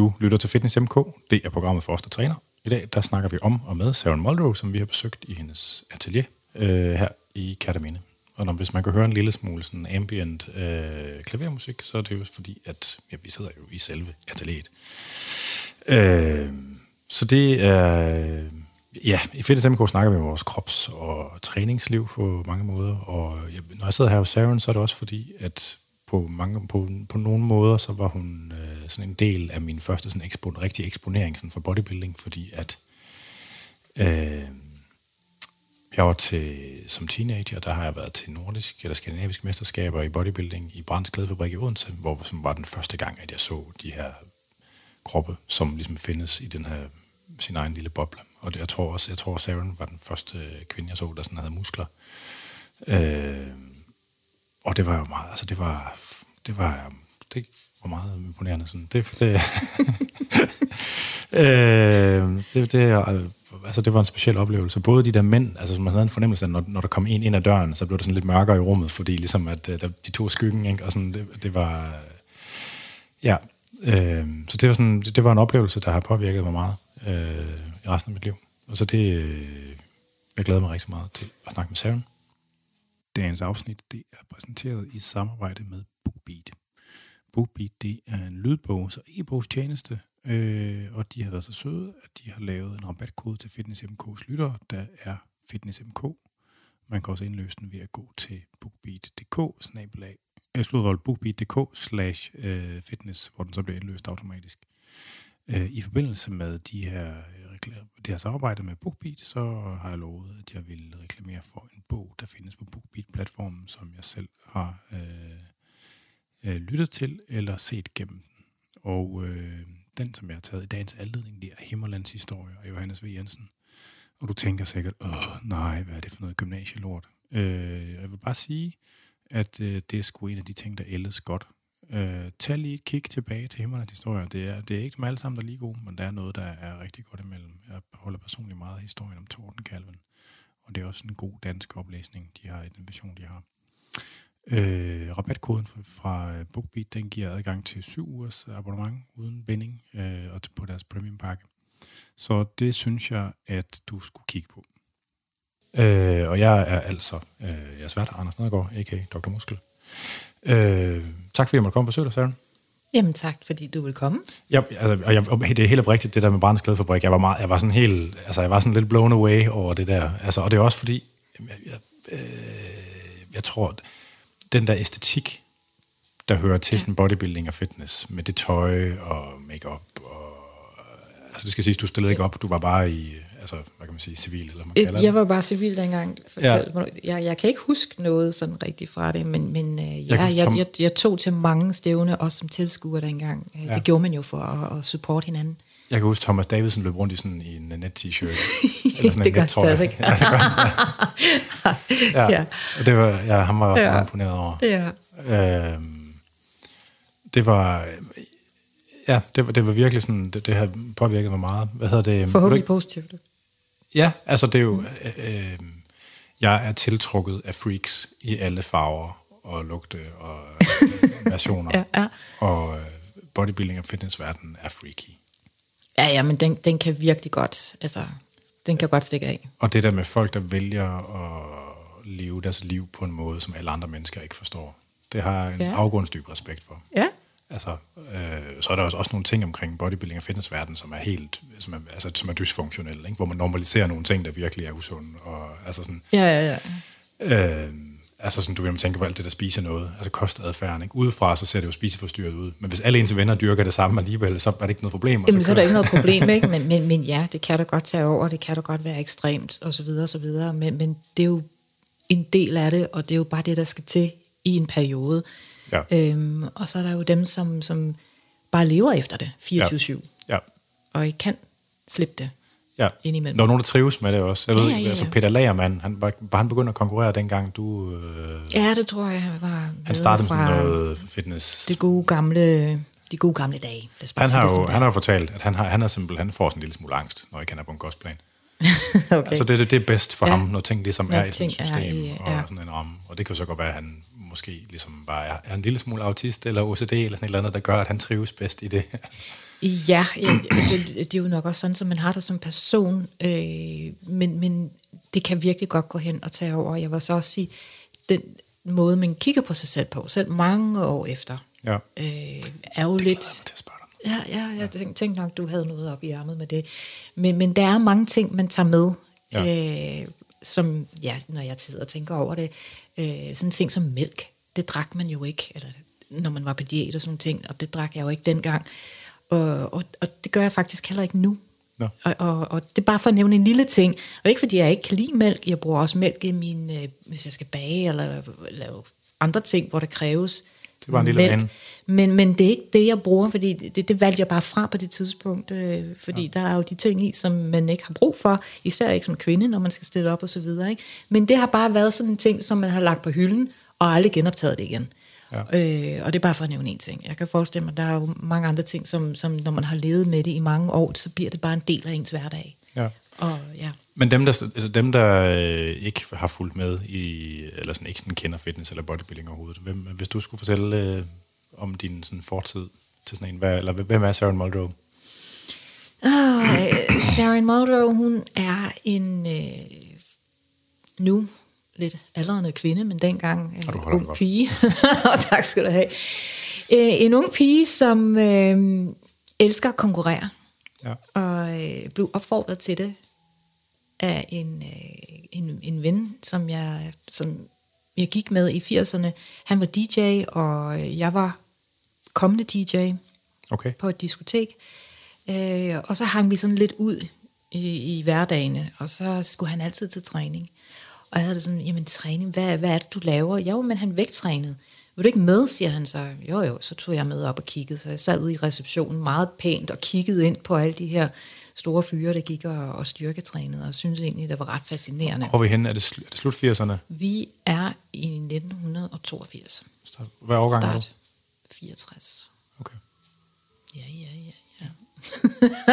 Du lytter til Fitness MK. Det er programmet for os, der træner. I dag der snakker vi om og med Sharon Muldrow, som vi har besøgt i hendes atelier øh, her i Katamine. Og når, hvis man kan høre en lille smule sådan ambient øh, klavermusik, så er det jo fordi, at ja, vi sidder jo i selve atelieret. Øh, så det er... Ja, i Fitness MK snakker vi om vores krops- og træningsliv på mange måder. Og ja, når jeg sidder her hos Sharon, så er det også fordi, at på, mange, på, på nogle måder, så var hun øh, sådan en del af min første sådan ekspon, rigtig eksponering sådan for bodybuilding, fordi at øh, jeg var til, som teenager, der har jeg været til nordisk eller skandinavisk mesterskaber i bodybuilding i Brands Glædefabrik i Odense, hvor som var den første gang, at jeg så de her kroppe, som ligesom findes i den her sin egen lille boble. Og det, jeg tror også, jeg tror, Saren var den første øh, kvinde, jeg så, der sådan havde muskler. Øh, og det var jo meget, altså det var, det var, um, det var meget imponerende. Sådan. Det, det, øh, det, det, altså det var en speciel oplevelse. Både de der mænd, altså man havde en fornemmelse af, når, når der kom en ind ad døren, så blev det sådan lidt mørkere i rummet, fordi ligesom at øh, der, de to skyggen, ikke? og sådan, det, det var, ja, øh, så det var, sådan, det, det var en oplevelse, der har påvirket mig meget øh, i resten af mit liv. Og så det, øh, jeg glæder mig rigtig meget til at snakke med Søren. Dagens afsnit det er præsenteret i samarbejde med BookBeat. BookBeat det er en lydbogs- og e-bogstjeneste, øh, og de har været så søde, at de har lavet en rabatkode til Fitness MK's lyttere, der er Fitness MK. Man kan også indløse den ved at gå til bookbeat.dk snabelag øh, bookbeat.dk slash øh, fitness, hvor den så bliver indløst automatisk. Øh, I forbindelse med de her, øh, det her samarbejde med BookBeat, så har jeg lovet, at jeg vil reklamere for en bog, der findes på BookBeat-platformen, som jeg selv har øh, øh, lyttet til eller set gennem den. Og øh, den, som jeg har taget i dagens anledning, det er Himmerlands historie af Johannes V. Jensen. Og du tænker sikkert, åh nej, hvad er det for noget gymnasielort? Øh, jeg vil bare sige, at øh, det er sgu en af de ting, der ældes godt Øh, tag lige et kig tilbage til Himmerlands historier. Det er, det er ikke dem alle sammen, der er lige gode, men der er noget, der er rigtig godt imellem. Jeg holder personligt meget af historien om Tordenkalven, og det er også en god dansk oplæsning, de har i den version, de har. Øh, rabatkoden fra BookBeat, den giver adgang til 7 ugers abonnement uden binding øh, og på deres premium pakke. Så det synes jeg, at du skulle kigge på. Øh, og jeg er altså øh, jeg er svært Anders Nedergaard, a.k.a. Dr. Muskel. Øh, tak fordi jeg måtte komme på besøg Søren. Jamen tak, fordi du vil komme. Ja, altså, og jeg, det er helt oprigtigt, det der med Brands Klædefabrik. Jeg var, meget, jeg var sådan helt, altså jeg var sådan lidt blown away over det der. Altså, og det er også fordi, jeg, jeg, øh, jeg tror, den der æstetik, der hører til ja. sådan bodybuilding og fitness, med det tøj og makeup og altså det skal siges, du stillede ikke op, du var bare i altså, hvad kan man sige, civil, eller man kalder Jeg det. var bare civil dengang. Ja. Jeg, jeg kan ikke huske noget sådan rigtigt fra det, men, men uh, jeg, jeg, jeg, jeg, jeg tog til mange stævne, også som tilskuer dengang. Uh, ja. Det gjorde man jo for at, at supporte hinanden. Jeg kan huske, Thomas Davidsen løb rundt i sådan en net-t-shirt. Eller sådan det gør stadigvæk. ja, det gør ja. ja. Og det var, ja, han var ja. imponeret over. Ja. Øhm, det var, ja, det, var, det var virkelig sådan, det, det har påvirket mig meget. Hvad hedder det? Forhåbentlig positivt. Ja, altså det er jo... Øh, jeg er tiltrukket af freaks i alle farver og lugte og versioner. ja, ja. Og øh, bodybuilding og fitnessverdenen er freaky. Ja, ja, men den, den kan virkelig godt, altså, den kan godt stikke af. Og det der med folk, der vælger at leve deres liv på en måde, som alle andre mennesker ikke forstår, det har en ja. afgrundsdyb respekt for. Ja, Altså, øh, så er der også, også nogle ting omkring bodybuilding og fitnessverden, som er helt, som er, altså, som er dysfunktionelle, ikke? hvor man normaliserer nogle ting, der virkelig er usunde. Og, altså sådan, ja, ja, ja. Øh, altså sådan, du vil tænke på alt det, der spiser noget, altså kostadfærden, ikke? Udefra, så ser det jo spiseforstyrret ud. Men hvis alle ens venner dyrker det samme alligevel, så er det ikke noget problem. Jamen, så, så er der ikke noget problem, ikke? Men, men, men ja, det kan da godt tage over, det kan da godt være ekstremt, og så videre, og så videre. Men, men det er jo en del af det, og det er jo bare det, der skal til i en periode. Ja. Øhm, og så er der jo dem, som, som bare lever efter det 24-7. Ja. ja. Og ikke kan slippe det ja. indimellem. Der er nogen, der trives med det også. Jeg ja, ved, ja, ja. Altså Peter Lagermann, han, var, var han begyndt at konkurrere dengang du... Øh, ja, det tror jeg, han var Han startede med noget fitness... Det gode gamle de gode gamle dage. Han har, jo, han har fortalt, at han, har, han, har simpelthen, får sådan en lille smule angst, når ikke han er på en kostplan. okay. Altså det, det er bedst for ja. ham, når ting ligesom når er i sådan et system i, ja. og sådan en ramme. Og det kan så godt være, at han måske ligesom bare er, er en lille smule autist eller OCD eller sådan et eller andet, der gør, at han trives bedst i det. Ja, ja altså, det er jo nok også sådan, som man har det som person, øh, men, men det kan virkelig godt gå hen og tage over. Jeg vil så også sige, den måde, man kigger på sig selv på, selv mange år efter, ja. øh, er jo det lidt... Ja, ja, jeg ja. tænkte, tænkte nok, du havde noget op i ærmet med det. Men, men der er mange ting, man tager med, ja. øh, som, ja, når jeg sidder og tænker over det, øh, sådan ting som mælk, det drak man jo ikke, eller når man var på diæt og sådan ting, og det drak jeg jo ikke dengang. Og, og, og det gør jeg faktisk heller ikke nu. Ja. Og, og, og det er bare for at nævne en lille ting. Og ikke fordi jeg ikke kan lide mælk. Jeg bruger også mælk i min, øh, hvis jeg skal bage eller lave andre ting, hvor der kræves det var en lille mælk. Men, men det er ikke det, jeg bruger, fordi det, det valgte jeg bare fra på det tidspunkt. Øh, fordi ja. der er jo de ting i, som man ikke har brug for, især ikke som kvinde, når man skal stille op og så videre. Ikke? Men det har bare været sådan en ting, som man har lagt på hylden, og aldrig genoptaget det igen. Ja. Øh, og det er bare for at nævne en ting. Jeg kan forestille mig, at der er jo mange andre ting, som, som når man har levet med det i mange år, så bliver det bare en del af ens hverdag. Ja. Og, ja. Men dem, der, altså dem, der øh, ikke har fulgt med i, eller sådan, ikke sådan kender fitness eller bodybuilding overhovedet, hvem, hvis du skulle fortælle øh, om din sådan, fortid til sådan en, hvad, eller hvem er Sharon Muldrow? Oh, Sharon Muldrow, hun er en øh, nu lidt aldrende kvinde, men dengang en øh, ung pige. tak skal du have. Øh, en ung pige, som øh, elsker at konkurrere, ja. og øh, blev opfordret til det af en, øh, en, en ven, som jeg, som jeg gik med i 80'erne. Han var DJ, og jeg var kommende DJ okay. på et diskotek. Øh, og så hang vi sådan lidt ud i, i hverdagene, og så skulle han altid til træning. Og jeg havde det sådan, jamen træning, hvad, hvad er det, du laver? Jo, men han vægttrænede. Vil du ikke med, siger han så. Jo, jo, så tog jeg med op og kiggede. Så jeg sad ude i receptionen meget pænt og kiggede ind på alle de her store fyre, der gik og, og styrketrænede, og synes egentlig, det var ret fascinerende. Hvor er vi henne? Er det, er det slut 80'erne? Vi er i 1982. Hvad årgang Start. er du? 64. Okay. Ja, ja, ja.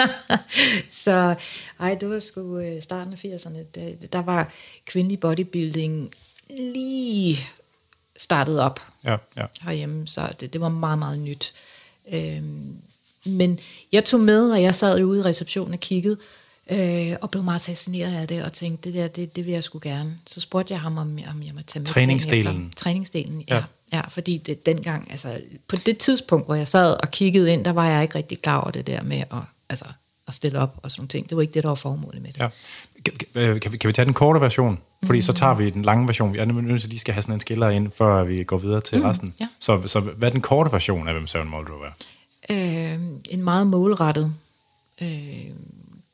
så ej, det var sgu øh, starten af 80'erne. Der, der var kvindelig bodybuilding lige startet op ja, ja. herhjemme, så det, det var meget, meget nyt. Øhm, men jeg tog med, og jeg sad ude i receptionen og kiggede, øh, og blev meget fascineret af det, og tænkte, det der, det, det vil jeg sgu gerne. Så spurgte jeg ham, om, om jeg måtte tage med. Træningsdelen. Træningsdelen, ja. ja. Ja, fordi det, dengang, altså på det tidspunkt, hvor jeg sad og kiggede ind, der var jeg ikke rigtig klar over det der med at, altså, at stille op og sådan nogle ting. Det var ikke det, der var formålet med det. Ja. Kan, kan, vi, kan vi tage den korte version? Fordi mm. så tager vi den lange version. Jeg er nødt til, at lige skal have sådan en skiller ind, før vi går videre til mm, resten. Ja. Så, så hvad er den korte version af, hvem Søren Muldrow er? Øh, en meget målrettet, øh,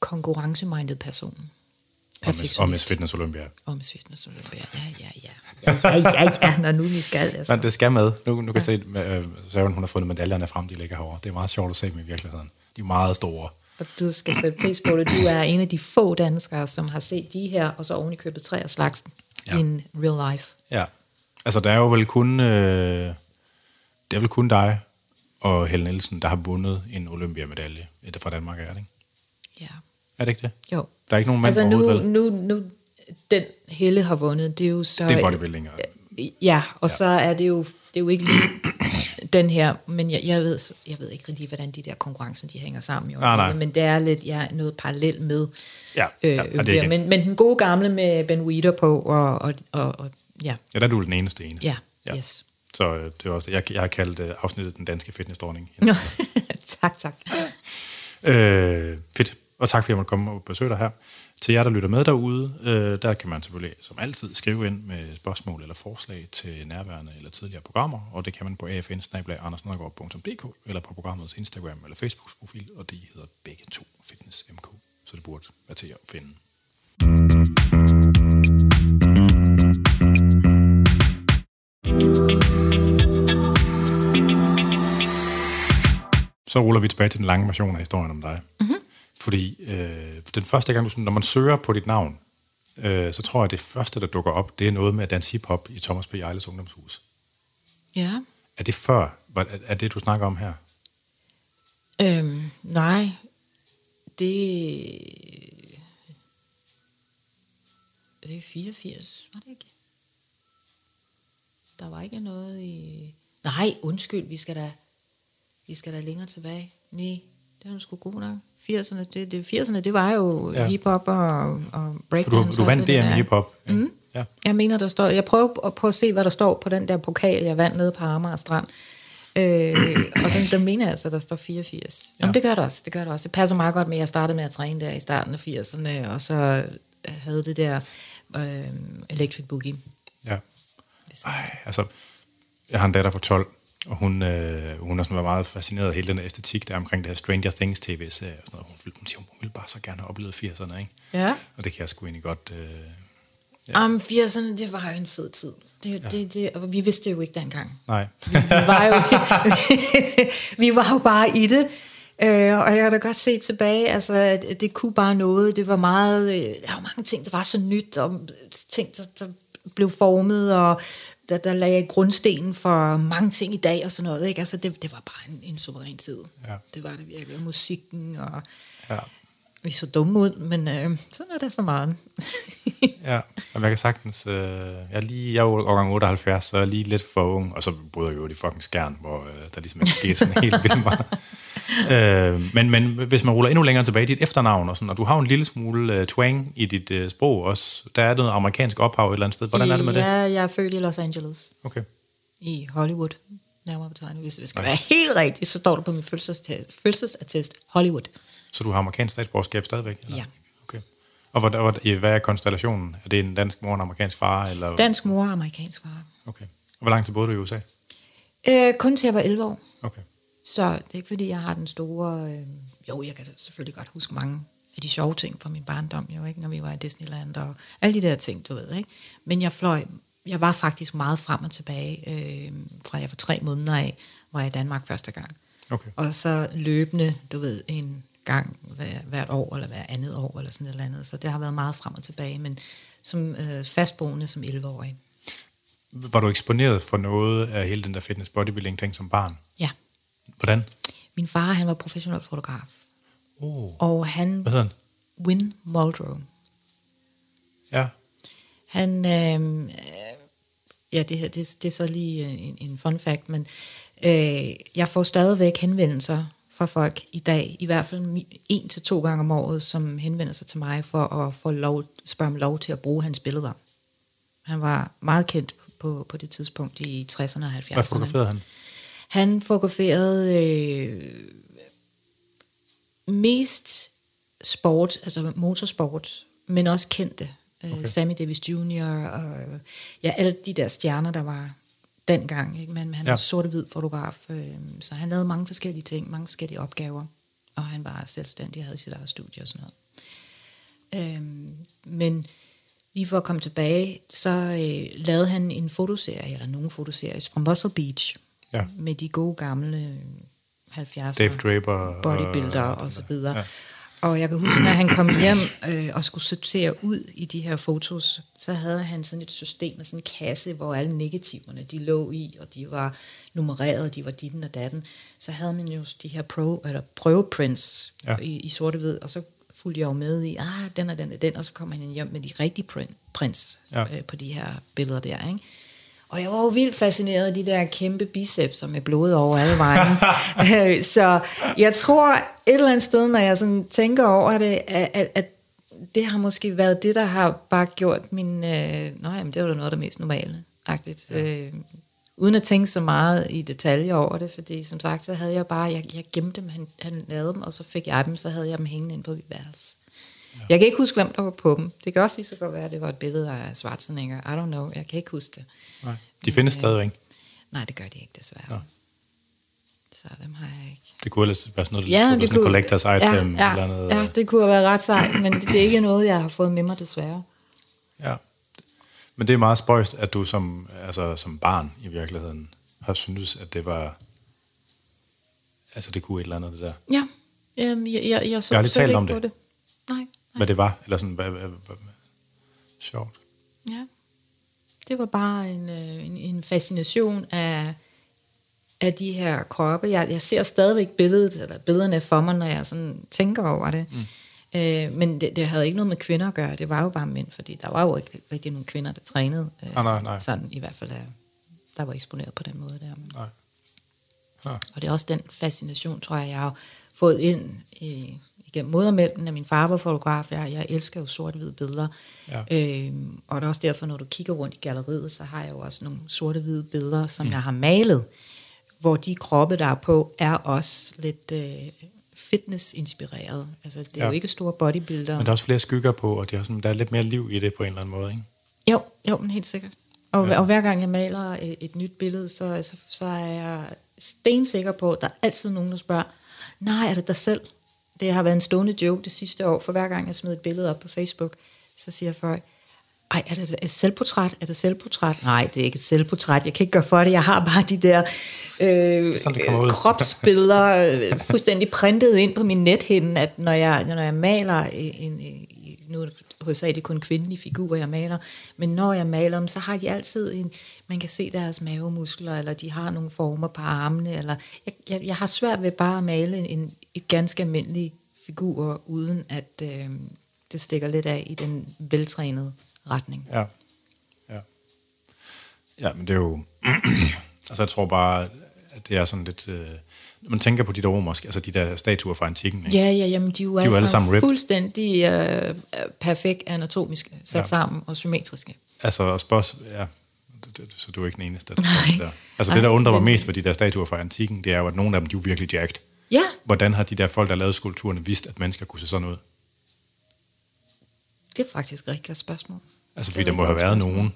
konkurrencemindet person. Perfektionist. Og Miss Fitness Olympia. Og Miss Fitness Olympia, ja, ja, ja. Ja, ja, ja, ja når nu vi skal. Altså. Men det skal med. Nu, nu kan ja. se, at uh, Søren, hun har fundet medaljerne frem, de ligger herovre. Det er meget sjovt at se dem i virkeligheden. De er meget store. Og du skal sætte pris på det. Du er en af de få danskere, som har set de her, og så oven i købet tre af slagsen ja. in real life. Ja. Altså, der er jo vel kun... Øh, det er vel kun dig og Helen Nielsen, der har vundet en Olympiamedalje fra Danmark, er det ikke? Ja. Er det ikke det? Jo. Der er ikke nogen mand altså nu, nu, nu, den Helle har vundet, det er jo så... Det er bodybuilding. Ja, og ja. så er det jo, det er jo ikke lige den her, men jeg, jeg, ved, jeg ved ikke rigtig, hvordan de der konkurrencer, de hænger sammen. Jo, nej, nej. Men det er lidt ja, noget parallelt med. Ja, øh, ja det er men, men den gode gamle med Ben Weeder på, og, og, og, og ja. Ja, der er du den eneste eneste. Ja, ja. yes. Så øh, det er også, jeg, jeg har kaldt uh, afsnittet den danske fitnessdronning. tak, tak. Øh, fedt. Og tak fordi jeg måtte komme og besøge dig her. Til jer, der lytter med derude, øh, der kan man selvfølgelig som altid skrive ind med spørgsmål eller forslag til nærværende eller tidligere programmer, og det kan man på afn eller på programmets Instagram eller Facebook-profil, og de hedder begge to Fitness MK, så det burde være til at finde. Så ruller vi tilbage til den lange version af historien om dig. Mm-hmm. Fordi øh, den første gang, du, når man søger på dit navn, øh, så tror jeg, at det første, der dukker op, det er noget med at danse hiphop i Thomas P. Ejles ungdomshus. Ja. Er det før? Er, er det, du snakker om her? Øhm, nej. Det... Det er 84, var det ikke? Der var ikke noget i... Nej, undskyld, vi skal da, vi skal da længere tilbage. Nej, Det er sgu god nok. 80'erne, det, det, 80'erne, det var jo Ja. ja. hip-hop og, og breakdance. du, du vandt det der. hiphop. ikke? Mm. Ja. Jeg mener, der står... Jeg prøver at, prøve at se, hvad der står på den der pokal, jeg vandt nede på Amager Strand. Øh, og den, den mener altså, der står 84. Ja. Jamen, det gør det også. Det gør det også. Det passer meget godt med, at jeg startede med at træne der i starten af 80'erne, og så havde det der øh, Electric Boogie. ja. Ej, altså, jeg har en datter på 12, og hun, øh, hun har sådan været meget fascineret af hele den æstetik, der er omkring det her Stranger Things tv-serie. Og sådan noget. Hun, vil- hun siger, hun vil bare så gerne have oplevet 80'erne, ikke? Ja. Og det kan jeg sgu egentlig godt... Øh, Ja. Um, 80'erne, det var jo en fed tid. Det, ja. det, det, og vi vidste det jo ikke dengang. nej. Vi var jo, vi var jo bare i det. Øh, og jeg har da godt set tilbage, altså, at det kunne bare noget. Det var meget, øh, der var mange ting, der var så nyt, og ting, der, der blev formet, og der, der lagde jeg grundstenen for mange ting i dag og sådan noget. Ikke? Altså, det, det var bare en, en suveræn tid. Ja. Det var det virkelig. Musikken, og ja. Vi så dumme ud, men øh, sådan er det så meget. Ja, og jeg kan sagtens... Øh, jeg, er lige, jeg er jo årgang 78, så jeg er lige lidt for ung, og så boede jeg jo i fucking skærn, hvor øh, der ligesom ikke skete sådan helt vildt meget. øh, men, men hvis man ruller endnu længere tilbage, dit efternavn og sådan, og du har jo en lille smule øh, twang i dit øh, sprog også, der er noget amerikansk ophav et eller andet sted. Hvordan er det med ja, det? jeg er født i Los Angeles. Okay. i Hollywood, nærmere betegnet. Hvis det skal nice. være helt rigtigt, så står der på min fødselsattest, fødselsattest Hollywood. Så du har amerikansk statsborgerskab stadigvæk? Eller? Ja. Okay. Og hvad, hvad, hvad er konstellationen? Er det en dansk mor og en amerikansk far? Eller? Dansk mor og amerikansk far. Okay. Og hvor lang tid boede du i USA? Øh, kun til jeg var 11 år. Okay. Så det er ikke fordi, jeg har den store... Øh, jo, jeg kan selvfølgelig godt huske mange af de sjove ting fra min barndom, jo ikke, når vi var i Disneyland og alle de der ting, du ved, ikke? Men jeg fløj, jeg var faktisk meget frem og tilbage, øh, fra jeg var tre måneder af, var jeg i Danmark første gang. Okay. Og så løbende, du ved, en gang hver, hvert år, eller hver andet år, eller sådan et eller andet. Så det har været meget frem og tilbage, men som øh, fastboende som 11-årig. Var du eksponeret for noget af hele den der fitness bodybuilding ting som barn? Ja. Hvordan? Min far, han var professionel fotograf. Oh. Og han... Hvad hedder han? Win Muldrow. Ja. Han... Øh, øh, ja, det, her, det, det er så lige en, en fun fact, men øh, jeg får stadigvæk henvendelser fra folk i dag, i hvert fald en til to gange om året, som henvender sig til mig for at få lov, spørge om lov til at bruge hans billeder. Han var meget kendt på, på det tidspunkt i 60'erne og 70'erne. Hvad fotograferede han? Han fotograferede øh, mest sport, altså motorsport, men også kendte. Okay. Okay. Sammy Davis Jr. og ja, alle de der stjerner, der var dengang. Ikke? Men han Ja. var sort-hvid fotograf, øh, så han lavede mange forskellige ting, mange forskellige opgaver. Og han var selvstændig og havde sit eget studie og sådan noget. Øhm, men lige for at komme tilbage, så øh, lavede han en fotoserie, eller nogle fotoseries fra Muscle Beach, Ja. med de gode gamle 70'er Dave Draper. bodybuilder og- og, og så videre. Ja. Og jeg kan huske, når han kom hjem øh, og skulle sortere ud i de her fotos, så havde han sådan et system med sådan en kasse, hvor alle negativerne, de lå i, og de var nummereret, og de var ditten og datten. Så havde man jo de her pro, eller prøveprints Ja. i, i sorte-hvid, og så fulgte jeg jo med i, ah, den og den og den, og så kom han hjem med de rigtige print, prints Ja. øh, på de her billeder der, ikke? Og jeg var jo vildt fascineret af de der kæmpe bicepser med blod over alle vejen. Øh, så jeg tror et eller andet sted, når jeg sådan tænker over det, at, at, det har måske været det, der har bare gjort min... Øh, nej, men det var da noget af det mest normale. Agtigt. Ja. Øh, uden at tænke så meget i detaljer over det, fordi som sagt, så havde jeg bare, jeg, jeg gemte dem, han, han lavede dem, og så fik jeg dem, så havde jeg dem hængende inde på mit værelse. Ja. Jeg kan ikke huske, hvem der var på dem. Det kan også lige så godt være, at det var et billede af Schwarzenegger. I don't know, jeg kan ikke huske det. Nej. De findes stadigvæk. Nej, det gør de ikke, desværre. Nå. Så dem har jeg ikke. Det kunne ellers være sådan noget, Ja, ja, det det kunne, kunne, collectors item. ja, eller andet. ja, det kunne været ret sejt, men det, det er ikke noget, jeg har fået med mig, desværre. Ja. Men det er meget spøjst, at du som, altså, som barn i virkeligheden har syntes, at det var... Altså, det kunne et eller andet, det der. Ja, Øhm, jeg, jeg, jeg så Jeg har lige talt om på det. det. Nej, Hvad det var, eller sådan, hvad, hvad, hvad, sjovt. ja. Det var bare en, øh, en, en fascination af, af de her kroppe. Jeg, jeg ser stadigvæk billedet, eller billederne for mig, når jeg sådan tænker over det. Mm. Øh, men det, det havde ikke noget med kvinder at gøre. Det var jo bare mænd, fordi der var jo ikke rigtig nogen kvinder, der trænede. Øh, Nej, nej, nej. Sådan i hvert fald, der, der var eksponeret på den måde der. Men, Nej. Ja. Og det er også den fascination, tror jeg, jeg har fået ind i, igennem modermælken, at min far var fotograf. Jeg, jeg elsker jo sort-hvide billeder. Ja. Øhm, og det er også derfor, når du kigger rundt i galleriet, så har jeg jo også nogle sorte-hvide billeder, som mm. jeg har malet, hvor de kroppe, der er på, er også lidt øh, fitness-inspireret. Altså, det er ja. Jo ikke store bodybuilder. Men der er også flere skygger på, og de har sådan, der er lidt mere liv i det på en eller anden måde, ikke? Jo, jo, men helt sikkert. Og, Ja. ja. og hver gang jeg maler et, et nyt billede, så, så, så er jeg stensikker på, at der er altid nogen, der spørger, nej, er det dig selv? Det har været en stående joke det sidste år, for hver gang jeg smider et billede op på Facebook, så siger folk, ej, er det et selvportræt? Er det selvportræt? Nej, det er ikke et selvportræt. Jeg kan ikke gøre for det. Jeg har bare de der øh, sådan, det kropsbilleder øh, fuldstændig printet ind på min nethinde, at når jeg, når jeg maler en, en nu er det hovedsageligt kun kvindelige figurer, jeg maler, men når jeg maler dem, så har de altid en, man kan se deres mavemuskler, eller de har nogle former på armene, eller jeg, jeg, jeg har svært ved bare at male en, en et ganske almindelig figur, uden at øh, det stikker lidt af i den veltrænede retning. Ja. Ja. Ja, men det er jo... altså, jeg tror bare, at det er sådan lidt... Øh, man tænker på de der romerske, altså de der statuer fra antikken, ikke? Ja, ja, jamen de er jo, De jo alle sammen ripped. fuldstændig øh, perfekt anatomiske, sat Ja. sammen og symmetriske. Altså, og spørgs, ja, det, det, så du er ikke den eneste, der Nej. der. Altså, Nej, det, der undrer mig mest ved de der statuer fra antikken, det er jo, at nogle af dem, de er virkelig jacked. Ja, Hvordan har de der folk, der lavede skulpturerne, vidst, at mennesker kunne se sådan ud? det er faktisk et rigtig godt spørgsmål. Altså, Det fordi er der må have været nogen.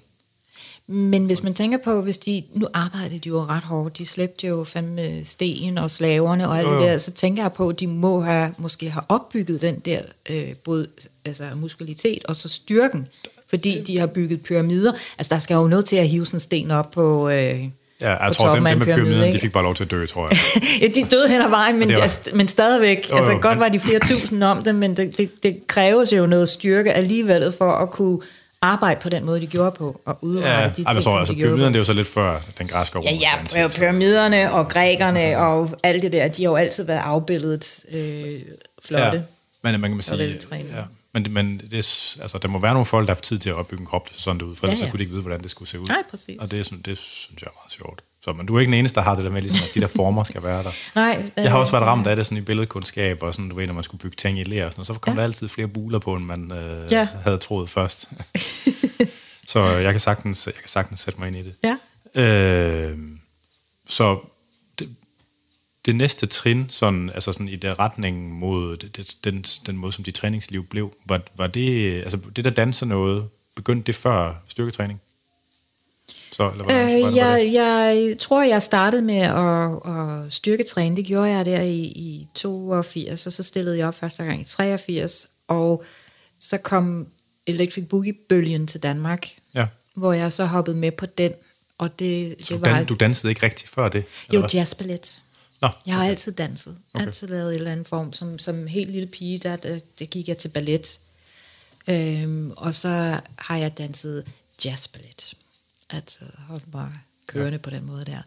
Men hvis man tænker på, hvis de, nu arbejdede de jo ret hårdt, de slæbte jo fandme sten og slaverne og alt Jo, det jo. der, så tænker jeg på, at de må have, måske have opbygget den der øh, både altså muskalitet og så styrken, fordi de har bygget pyramider. Altså der skal jo noget til at hive sådan en sten op på... Øh, Ja, jeg tror, dem, dem med pyramide, pyramiden, de fik bare lov til at dø, tror jeg. ja, de døde hen ad vejen, men, det var- altså, men stadigvæk. Jo, altså, jo, godt men- var de flere tusind om det, men det, det, det kræves jo noget styrke alligevel for at kunne arbejde på den måde, de gjorde på, og udrette ja, de ting, tror, som altså, de pyramiden, det er jo så lidt før den græske og Ja, ja, pyramiderne og grækerne og alt det der, de har jo altid været afbildet øh, flotte. Ja, men man kan sige, ja, men, det- men det, altså, der må være nogle folk, der har tid til at opbygge en krop, sådan ud, for Ja, ellers så ja. kunne de ikke vide, hvordan det skulle se ud. Nej, præcis. Og det, det synes jeg er meget sjovt. Så, men du er ikke den eneste, der har det der med, ligesom, at de der former skal være der. Nej, Jeg har også været øh, ramt af det sådan i billedkundskab, og sådan, du ved, når man skulle bygge ting i ler og sådan noget, så kom Ja. der altid flere buler på, end man øh, Ja. havde troet først. så jeg kan, sagtens, jeg kan sagtens sætte mig ind i det. Ja. Øh, så det, det næste trin, sådan, altså sådan i der retning mod det, det, den, den måde, som dit træningsliv blev, var, var det, altså det der danser noget, begyndte det før styrketræning? Så, eller hvordan, Øh, jeg, jeg tror, jeg startede med at, at styrketræne. Det gjorde jeg der i, i 82, og så stillede jeg op første gang i 83, og så kom Electric Boogie-bølgen til Danmark, Ja. hvor jeg så hoppede med på den, og det, Så det du, var... du dansede ikke rigtig før det? jo, hvad? jazzballet. Nå, Jeg har altid danset. Okay. Okay. Altid lavet en eller anden form. Som, som helt lille pige, der, der, der gik jeg til ballet. Øhm, og så har jeg danset jazzballet. Altså holdt mig kørende ja. på den måde der.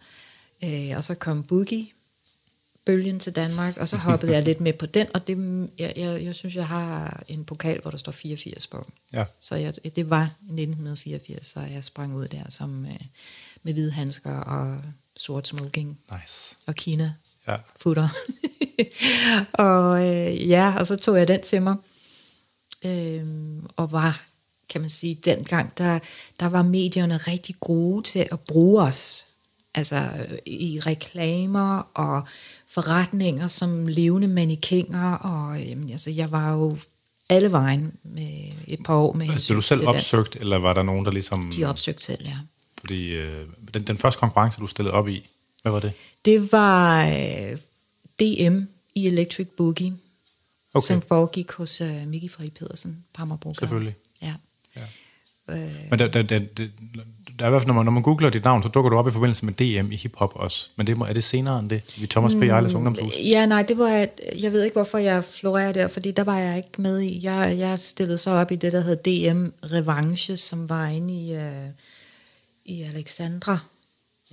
Øh, og så kom boogie bølgen til Danmark, og så hoppede jeg lidt med på den, og det, jeg, jeg, jeg synes, jeg har en pokal, hvor der står 84 på. Ja. Så jeg, det var i 1984, så jeg sprang ud der som, øh, med hvide handsker og sort smoking Nice. og Kina Ja. futter. og øh, ja, og så tog jeg den til mig. Øhm, og var, kan man sige, dengang, der, der var medierne rigtig gode til at bruge os. Altså øh, i reklamer og forretninger som levende mannequiner. Og jamen, altså, jeg var jo alle vejen med et par år med hensyn blev du selv opsøgt, eller var der nogen, der ligesom... De opsøgte selv, ja. Fordi øh, den, den første konkurrence, du stillede op i, hvad var det? Det var øh, DM i Electric Boogie, Okay. som foregik hos øh, Miki Fri Pedersen på Amagerbrogade. Selvfølgelig. Ja. Øh, Men der, der, der, der, der er i hvert fald, når man, når man googler dit navn, så dukker du op i forbindelse med DM i hiphop også. Men det, er det senere end det? Vi Thomas P. Ejles Ungdomshus? ja, nej, det var, et- jeg ved ikke, hvorfor jeg florerer der, fordi der var jeg ikke med i. Jeg, jeg stillede så op i det, der hed DM Revanche, som var inde i, øh, i Alexandra,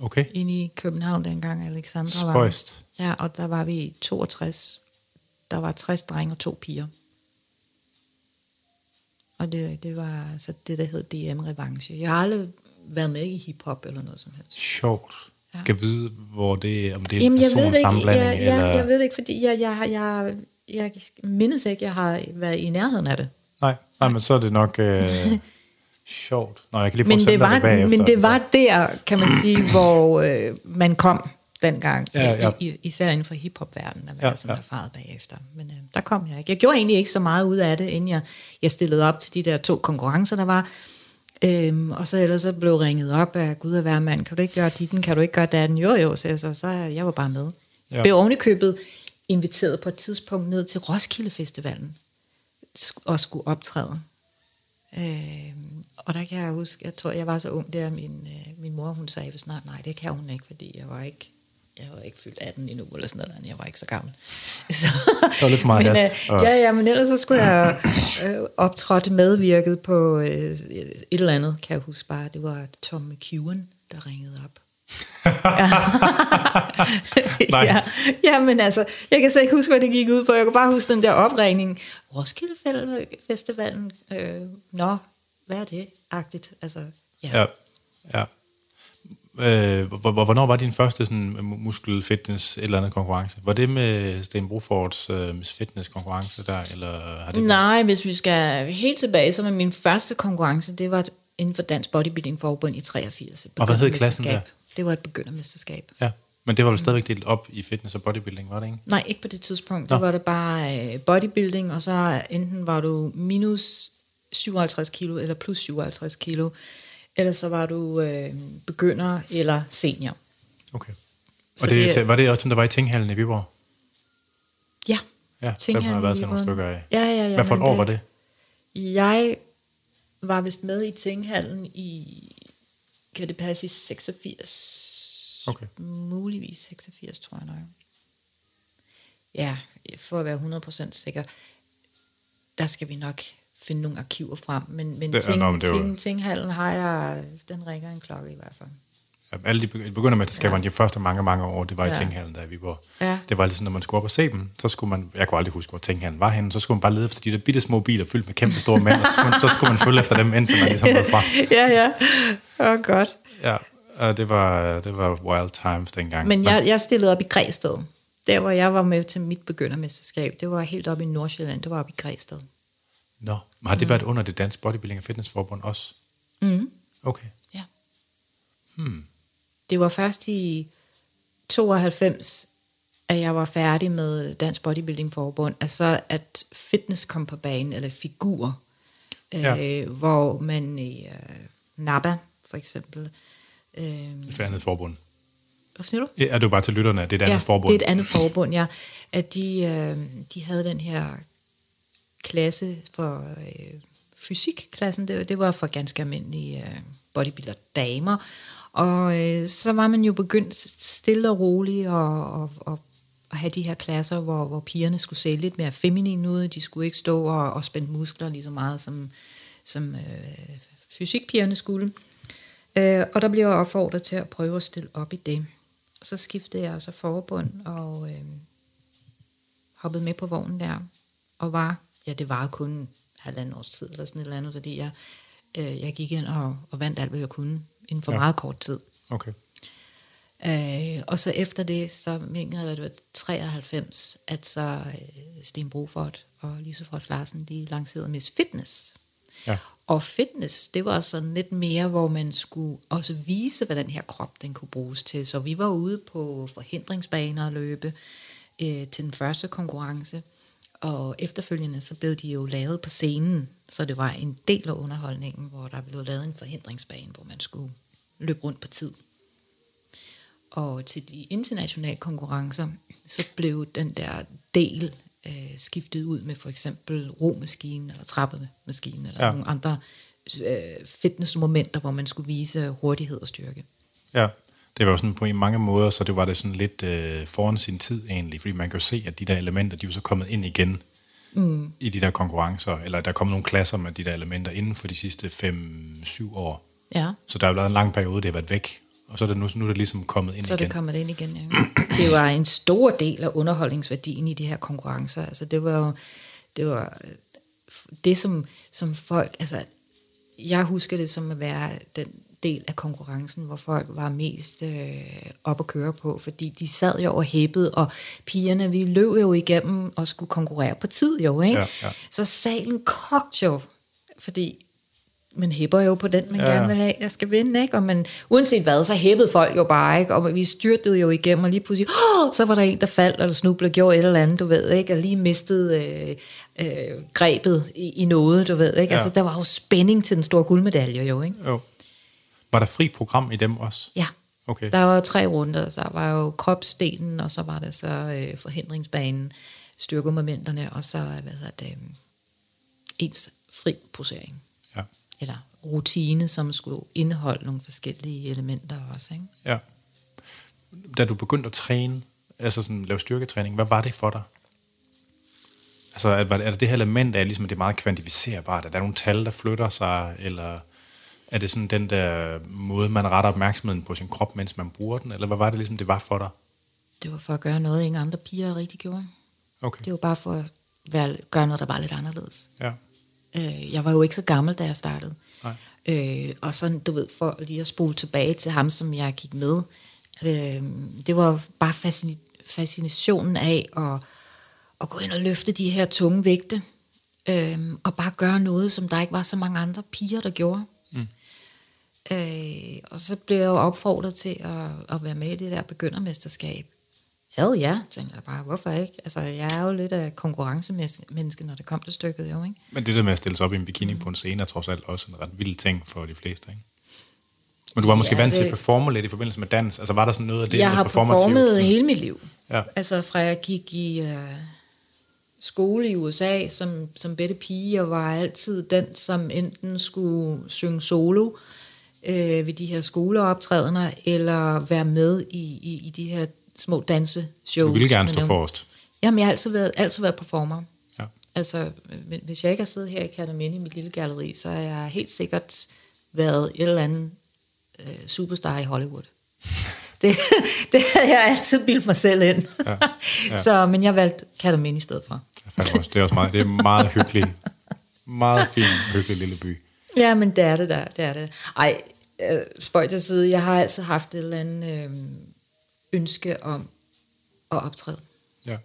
Okay. inde i København dengang Alexandra var. Spøjst. Ja, og der var vi i 62. Der var 60 drenge og to piger. Og det, det var altså det, der hed DM Revanche. Jeg har aldrig været med i hiphop eller noget som helst. Sjovt. ja. kan vide, hvor det, om det er Jamen, en jeg ved det ikke. personsammenblanding? Jeg, eller... jeg, jeg ved det ikke, fordi jeg, jeg, jeg, jeg mindes ikke, jeg har været i nærheden af det. Nej, nej men så er det nok øh, sjovt. Nå, jeg kan lige prøve Men at det, var, det bagefter. men det var der, kan man sige, hvor øh, man kom dengang, Ja, ja. I, især inden for hiphop-verdenen, at man Ja, sådan ja. erfaret bagefter. Men øh, der kom jeg ikke. Jeg gjorde egentlig ikke så meget ud af det, inden jeg, jeg stillede op til de der to konkurrencer, der var. Øhm, og så ellers så blev ringet op af Gud og hver mand, kan du ikke gøre ditten, kan du ikke gøre datten? Jo jo, så, jeg så, så jeg var bare med. Ja. Blev ovenikøbet inviteret på et tidspunkt ned til Roskilde Festivalen og skulle optræde. Øhm, og der kan jeg huske, jeg tror, jeg var så ung der, min, øh, min mor, hun sagde snart, nej, det kan hun ikke, fordi jeg var ikke, jeg var ikke fyldt 18 endnu, eller sådan noget, jeg var ikke så gammel. Så, Det var lidt for meget men, øh, ja, ja, men ellers så skulle jeg øh, optrådt medvirket på øh, et eller andet, kan jeg huske bare, det var Tom McEwen, der ringede op. ja. Nice. ja, ja, men altså, jeg kan så ikke huske, hvad det gik ud på. Jeg kan bare huske den der opringning. Roskilde Fe- Festivalen, øh, nå, hvad er det? Agtigt, altså, ja. Ja, ja. Øh, hvor- hvor- hvornår var din første sådan, mu- muskel fitness et eller andet konkurrence? Var det med Sten Brofords øh, Fitness konkurrence der, eller har det Nej, hvis vi skal helt tilbage, så var min første konkurrence, det var inden for Dansk Bodybuilding Forbund i 83. et Og hvad hed klassen begyndermesterskab. Det var et begyndermesterskab. Ja, men det var vel stadigvæk delt op i fitness og bodybuilding, var det ikke? Nej, ikke på det tidspunkt. Nå. Der var det bare øh, bodybuilding, og så enten var du minus 57 kilo eller plus 57 kilo, eller så var du øh, begynder eller senior. Okay. Og det, det- det, var det også dem, der var i Tinghallen i Viborg? Ja. Ja, Tinghallen har været til nogle stykker af. Ja, ja, ja. Hvad for et år var det? Jeg var vist med i Tinghallen i, kan det passe i 86? Okay. Muligvis 86, tror jeg nok. Ja, for at være 100% sikker. Der skal vi nok finde nogle arkiver frem, men, men, Det- ting, nå, men det er jo- ting, Tinghallen har jeg, den ringer en klokke i hvert fald. Ja, alle de begy- begyndermesterskaberne, ja. de første mange, mange år, det var i Ja. Tinghallen, der i Viborg. Ja. Det var ligesom, når man skulle op og se dem, så skulle man, jeg kunne aldrig huske, hvor Tinghallen var henne, så skulle man bare lede efter de der bitte små biler, fyldt med kæmpe store mænd, og så skulle, man, så skulle man følge efter dem, indtil man ligesom var fra. ja, ja. Åh, oh, godt. Ja, og det var, det var wild times dengang. Men jeg, jeg stillede op i Græsted. Der, hvor jeg var med til mit begyndermesterskab, det var helt oppe i Nordsjælland. Det var oppe i Græsted. Nå, men har det været under det danske bodybuilding og fitnessforbund også? Mm. Okay. Ja. Hmm. Det var først i 92, at jeg var færdig med Dansk Bodybuilding Forbund. Altså, at fitness kom på banen, eller figur. Ja. Øh, hvor man i øh, NABA, for eksempel... Øh, Et andet forbund. hvad siger du? Ja, er det jo bare til lytterne, at det er et andet ja, forbund? det er et andet forbund, ja. At de, øh, de havde den her klasse for øh, fysikklassen, det, det var for ganske almindelige øh, bodybuilder damer. Og øh, så var man jo begyndt stille og roligt og, og, og, og have de her klasser, hvor, hvor pigerne skulle se lidt mere feminine ud. De skulle ikke stå og, og spænde muskler lige så meget, som, som øh, fysikpigerne skulle. Øh, og der blev jeg opfordret til at prøve at stille op i det. Så skiftede jeg så forbund og øh, hoppede med på vognen der. Og var, ja det var kun halvanden års tid eller sådan et eller andet, fordi jeg, øh, jeg gik ind og, og vandt alt, hvad jeg kunne inden for Ja. meget kort tid. Okay. Øh, og så efter det, så mener jeg, at det var 93, at så øh, Sten Brofort og Lise Frost Larsen, de lancerede Miss Fitness. Ja. Og fitness, det var sådan lidt mere, hvor man skulle også vise, hvad den her krop, den kunne bruges til. Så vi var ude på forhindringsbaner og løbe øh, til den første konkurrence. Og efterfølgende, så blev de jo lavet på scenen, så det var en del af underholdningen, hvor der blev lavet en forhindringsbane, hvor man skulle løbe rundt på tid. Og til de internationale konkurrencer, så blev den der del øh, skiftet ud med for eksempel romaskinen eller trappemaskinen eller Ja. nogle andre øh, fitnessmomenter, hvor man skulle vise hurtighed og styrke. Ja, det var jo sådan på en mange måder, så det var det sådan lidt øh, foran sin tid egentlig, fordi man kan jo se, at de der elementer, de er jo så kommet ind igen mm. i de der konkurrencer, eller der er kommet nogle klasser med de der elementer inden for de sidste 5-7 år. Ja, Så der er jo været en lang periode, det har været væk, og så er det nu, nu er det ligesom kommet ind så er igen. det kommet ind igen. Ja. Det var en stor del af underholdningsværdien i de her konkurrencer. Altså det var jo det, var øh, det som, som folk, altså jeg husker det som at være den del af konkurrencen, hvor folk var mest øh, op at køre på, fordi de sad jo og hæppede, og pigerne, vi løb jo igennem og skulle konkurrere på tid jo, ikke? Ja, ja. Så salen kogte jo, fordi man hæpper jo på den, man Ja. gerne vil have, der skal vinde, ikke? Og man, uanset hvad, så hæppede folk jo bare, ikke? Og vi styrtede jo igennem, og lige pludselig, oh, så var der en, der faldt, eller snublede, gjorde et eller andet, du ved, ikke? Og lige mistede øh, øh, grebet i, i noget, du ved, ikke? Ja. Altså, der var jo spænding til den store guldmedalje, jo, ikke? Jo. Var der fri program i dem også? Ja. Okay. Der var jo tre runder, så der var jo kropsdelen, og så var der så øh, forhindringsbanen, styrkemomenterne, og så, hvad hedder det, øh, ens fri posering. Ja. Eller rutine, som skulle indeholde nogle forskellige elementer også, ikke? ja. Da du begyndte at træne, altså sådan lave styrketræning, hvad var det for dig? Altså, er, er det det her element af, ligesom, at det er meget kvantificerbart, at der er nogle tal, der flytter sig, eller er det sådan den der måde, man retter opmærksomheden på sin krop, mens man bruger den, eller hvad var det ligesom, det var for dig? Det var for at gøre noget, ingen andre piger rigtig gjorde. Okay. Det var bare for at være, gøre noget, der var lidt anderledes. Ja. Øh, jeg var jo ikke så gammel, da jeg startede. Nej. Øh, og sådan, du ved, for lige at spole tilbage til ham, som jeg gik med. Øh, det var bare fascin- fascinationen af at, at gå ind og løfte de her tunge vægte. Øh, og bare gøre noget, som der ikke var så mange andre piger, der gjorde. Mm. Øh, og så blev jeg jo opfordret til at, at være med i det der begyndermesterskab. Hell ja, tænkte jeg bare, hvorfor ikke? Altså, jeg er jo lidt af konkurrencemenneske, når det kom til stykket, jo, ikke? Men det der med at stille sig op i en bikini på en scene, er trods alt også en ret vild ting for de fleste, ikke? Men du var måske Ja, vant til at performe lidt i forbindelse med dans. Altså var der sådan noget af det jeg har performet hele mit liv. Ja. Altså fra jeg gik i øh, skole i USA som, som bedte pige, og var altid den, som enten skulle synge solo øh, ved de her skoleoptrædener, eller være med i, i, i de her små danseshows. Du ville gerne stå forrest. Jamen, jeg har altid været, altid været performer. Ja. Altså, hvis jeg ikke har siddet her i Katamini i mit lille galleri, så har jeg helt sikkert været et eller andet øh, superstar i Hollywood. Det, det har jeg altid bildt mig selv ind. Ja, ja. Så, men jeg valgte Katamini i stedet for. Jeg fandt også, det er også meget, det er meget hyggeligt. Meget fin, hyggelig lille by. Ja, men det er det der, det er det. Ej, øh, spøj til side, jeg har altid haft et eller andet øh, ønske om at optræde. Ja.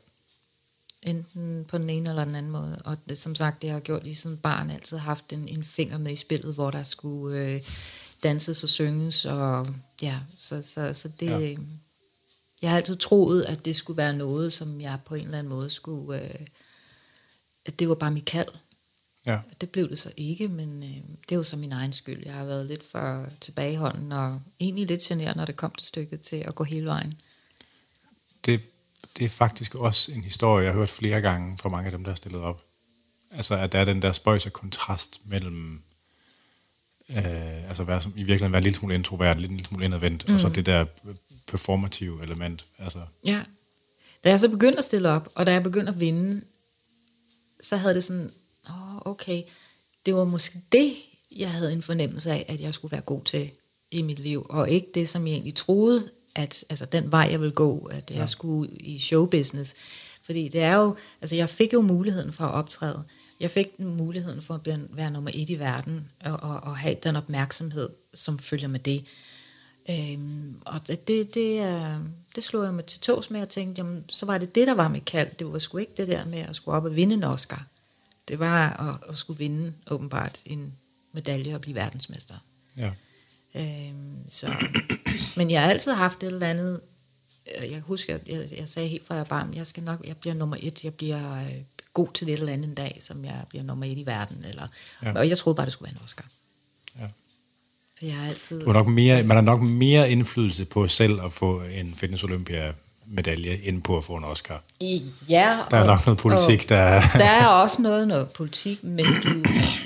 enten på den ene eller den anden måde. Og det, som sagt, det har jeg gjort lige siden barn, altid haft en, en finger med i spillet, hvor der skulle øh, danses og synges, og ja, så, så, så det... Ja. Jeg har altid troet, at det skulle være noget, som jeg på en eller anden måde skulle... Øh, at det var bare mit kald. Ja. Det blev det så ikke, men øh, det er jo så min egen skyld. Jeg har været lidt for tilbageholden, og egentlig lidt generet, når det kom til stykket til at gå hele vejen. Det, det er faktisk også en historie, jeg har hørt flere gange fra mange af dem, der er stillet op. Altså, at der er den der spøjse kontrast mellem øh, altså være, som, i virkeligheden være en lille smule introvert, lidt en lille smule indadvendt, mm. og så det der performative element. Altså, Ja. Da jeg så begyndte at stille op, og da jeg begyndte at vinde, så havde det sådan, åh, okay, det var måske det, jeg havde en fornemmelse af, at jeg skulle være god til i mit liv, og ikke det, som jeg egentlig troede, at altså den vej, jeg ville gå, at jeg skulle i showbusiness. Fordi det er jo, altså jeg fik jo muligheden for at optræde. Jeg fik muligheden for at blive, være nummer et i verden, og, og, og have den opmærksomhed, som følger med det. Øhm, og det, det, det, det slog jeg mig til tås med, og tænkte, jamen, så var det det, der var mit kald. Det var sgu ikke det der med at skulle op og vinde en Oscar. Det var at, at skulle vinde, åbenbart, en medalje og blive verdensmester. ja. Øhm, så, men jeg har altid haft et eller andet, øh, jeg husker, jeg, jeg sagde helt fra jeg var barn, jeg skal nok, jeg bliver nummer et, jeg bliver øh, god til det eller andet en dag, som jeg bliver nummer et i verden, eller, ja. og jeg troede bare, det skulle være en Oscar. Ja. Så jeg har altid... Du har nok mere, man har nok mere indflydelse på selv at få en Fitness Olympia medalje, end på at få en Oscar. Ja, Der er og- nok noget politik, der... Der er også noget, noget politik, men du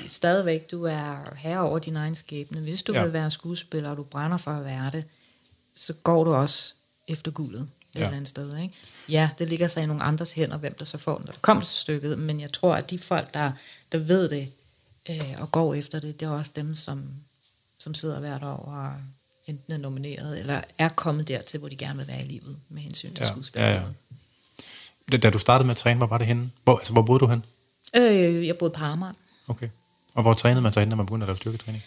stadigvæk, du er herre over din egen skæbne. Hvis du Ja. vil være skuespiller, og du brænder for at være det, så går du også efter guldet et Ja. ja. eller andet sted. Ikke? Ja, det ligger sig i nogle andres hænder, hvem der så får den, når det kommer til stykket, men jeg tror, at de folk, der, der ved det øh, og går efter det, det er også dem, som, som sidder hvert år og enten er nomineret, eller er kommet dertil, hvor de gerne vil være i livet, med hensyn til Ja, ja. skuespilleriet. ja, ja. Da, da du startede med at træne, hvor var det henne? Hvor, altså, hvor boede du hen? Øh, jeg boede på Amager. Okay. Og hvor trænede man sig hen, når man begyndte at lave styrketræning?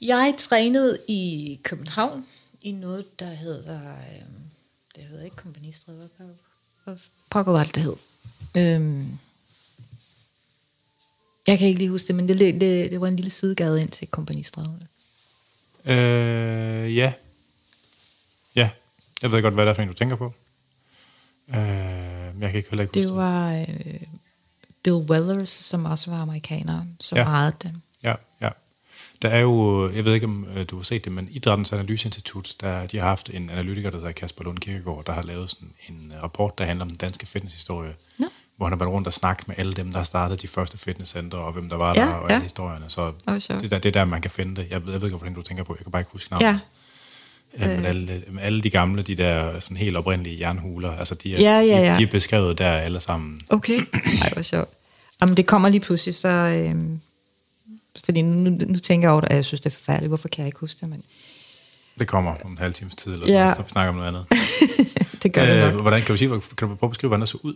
Jeg trænede i København i noget, der hedder... Øh, det hedder ikke Kompanistræde. Hvad, hvad pokker var det, det hed? Øhm, jeg kan ikke lige huske det, men det, det, det var en lille sidegade ind til Kompanistræde. Øh, ja. Ja. Jeg ved godt, hvad det er for en, du tænker på. Øh, men jeg kan ikke heller ikke huske Det var øh, Bill Wellers, som også var amerikaner, som Ja. ja. ejede det. Ja, ja. Der er jo, jeg ved ikke om øh, du har set det, men Idrættens Analyseinstitut, der, de har haft en analytiker, der hedder Kasper Lund Kirkegaard, der har lavet sådan en øh, rapport, der handler om den danske fitnesshistorie, Nå. Hvor han har været rundt og snakket med alle dem, der har startet de første fitnesscentre, og hvem der var Ja, der, og ja. alle historierne. Så det, er der, det er der, man kan finde det. Jeg ved, jeg ved ikke, hvordan du tænker på. Jeg kan bare ikke huske navnet. Ja, Ja, men alle, men alle de gamle, de der sådan helt oprindelige jernhuler, altså de er, Ja, ja, ja. De, de er beskrevet der alle sammen. okay. Ej, hvor sjovt. Jamen, det kommer lige pludselig, så... Øh, fordi nu, nu tænker jeg over det, og jeg synes, det er forfærdeligt. Hvorfor kan jeg ikke huske det? Men Det kommer om en halv times tid, eller sådan, ja. når vi snakker om noget andet. det gør det nok. Øh, hvordan kan du sige, kan du prøve at beskrive, hvordan det så ud?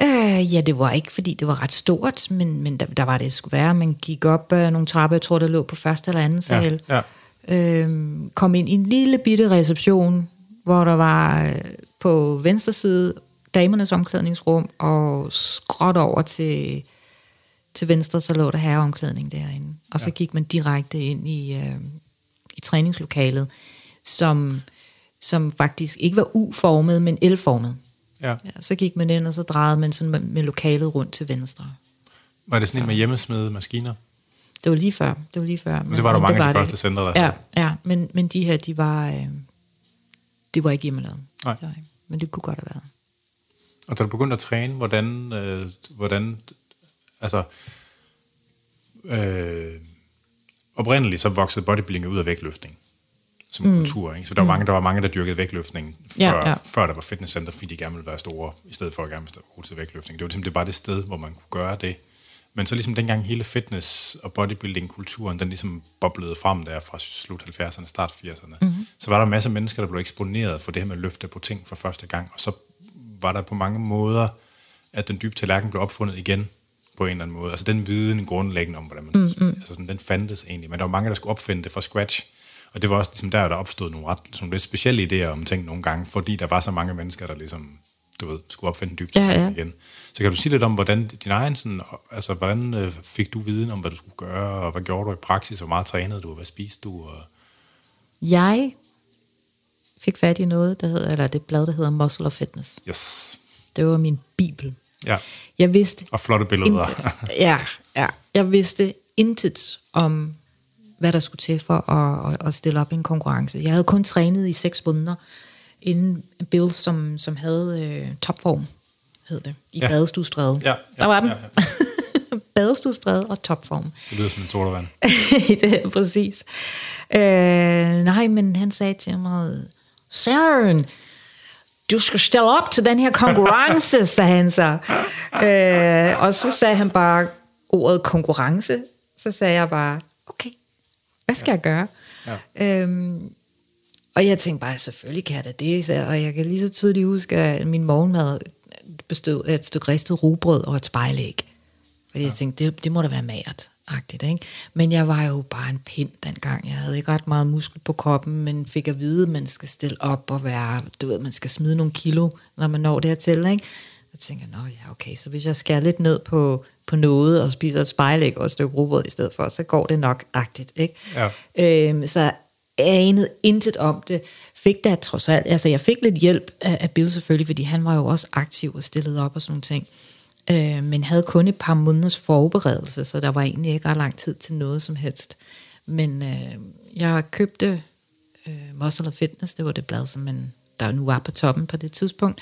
Øh, ja, det var ikke, fordi det var ret stort, men, men der, der var det, skulle være. Man gik op øh, nogle trapper, jeg tror, der lå på første eller anden sal. Ja, ja. Øhm, kom ind i en lille bitte reception, hvor der var øh, på venstre side damernes omklædningsrum, og skråt over til, til venstre, så lå der herreomklædning derinde. Og så gik man direkte ind i, øh, i træningslokalet, som, som faktisk ikke var U-formet, men L-formet. Ja. Ja, så gik man ind, og så drejede man sådan med, lokalet rundt til venstre. Var det sådan en med hjemmesmede maskiner? Det var lige før. Det var lige før. Men det var der mange af de første centre, der Ja, ja men, men de her, de var, øh, det var ikke hjemmelavet. Nej. Nej. Men det kunne godt have været. Og da du begyndte at træne, hvordan, øh, hvordan altså, øh, oprindeligt så voksede bodybuilding ud af vægtløftning som mm. kultur. Ikke? Så der var, mange, der var mange, der dyrkede vægtløftning, før, Ja, ja. før der var fitnesscenter, fordi de gerne ville være store, i stedet for at gerne ville være gode til vægtløftning. Det var simpelthen bare det sted, hvor man kunne gøre det. Men så ligesom dengang hele fitness- og bodybuilding-kulturen, den ligesom boblede frem der fra slut 70'erne, start 80'erne, mm-hmm. så var der en masse mennesker, der blev eksponeret for det her med at løfte på ting for første gang, og så var der på mange måder, at den dybe tallerken blev opfundet igen på en eller anden måde. Altså den viden grundlæggende om, hvordan man mm-hmm. altså sådan, den fandtes egentlig, men der var mange, der skulle opfinde det fra scratch, og det var også ligesom der, der opstod nogle ret sådan lidt specielle idéer om ting nogle gange, fordi der var så mange mennesker, der ligesom, du ved, skulle opfinde dybe Ja, ja. igen. Så kan du sige lidt om, hvordan din egen sådan, altså hvordan øh, fik du viden om, hvad du skulle gøre, og hvad gjorde du i praksis, hvor meget trænede du, og hvad spiste du? Og... Jeg fik fat i noget, der hedder, eller det blad, der hedder Muscle of Fitness. Yes. Det var min bibel. Ja, Jeg vidste og flotte billeder. intet. Ja, ja. Jeg vidste intet om, hvad der skulle til for at, at, stille op i en konkurrence. Jeg havde kun trænet i seks måneder inden Bill, som, som havde øh, topform, hed det, i ja. Badestuestræde. Ja, ja, der var den. ja, Ja, Badestuestræde og topform. det lyder som en sodavand. det er præcis. Øh, nej, men han sagde til mig, Søren, du skal stille op til den her konkurrence, sagde han så. Øh, og så sagde han bare ordet konkurrence. Så sagde jeg bare, okay, hvad skal jeg gøre? Ja. Øhm, og jeg tænkte bare, selvfølgelig kan jeg da det. Så, og jeg kan lige så tydeligt huske, at min morgenmad bestod af et stykke ristet rugbrød og et spejlæg. Og jeg tænkte, det, det må da være magert. Agtigt, ikke? Men jeg var jo bare en pind dengang. Jeg havde ikke ret meget muskel på kroppen, men fik at vide, at man skal stille op og være, du ved, man skal smide nogle kilo, når man når dertil. Ikke? Tænkte jeg, nå ja, okay, så hvis jeg skærer lidt ned på, på noget, og spiser et spejlæg og et stykke rugbrød i stedet for, så går det nok agtigt. Ikke? Ja. Øhm, så jeg anede intet om det. Fik da trods alt, altså jeg fik lidt hjælp af, af Bill selvfølgelig, fordi han var jo også aktiv og stillet op og sådan nogle ting. Øh, men havde kun et par måneders forberedelse, så der var egentlig ikke ret lang tid til noget som helst. Men øh, jeg købte øh, Muscle og Fitness, det var det blad, som man, der nu var på toppen på det tidspunkt.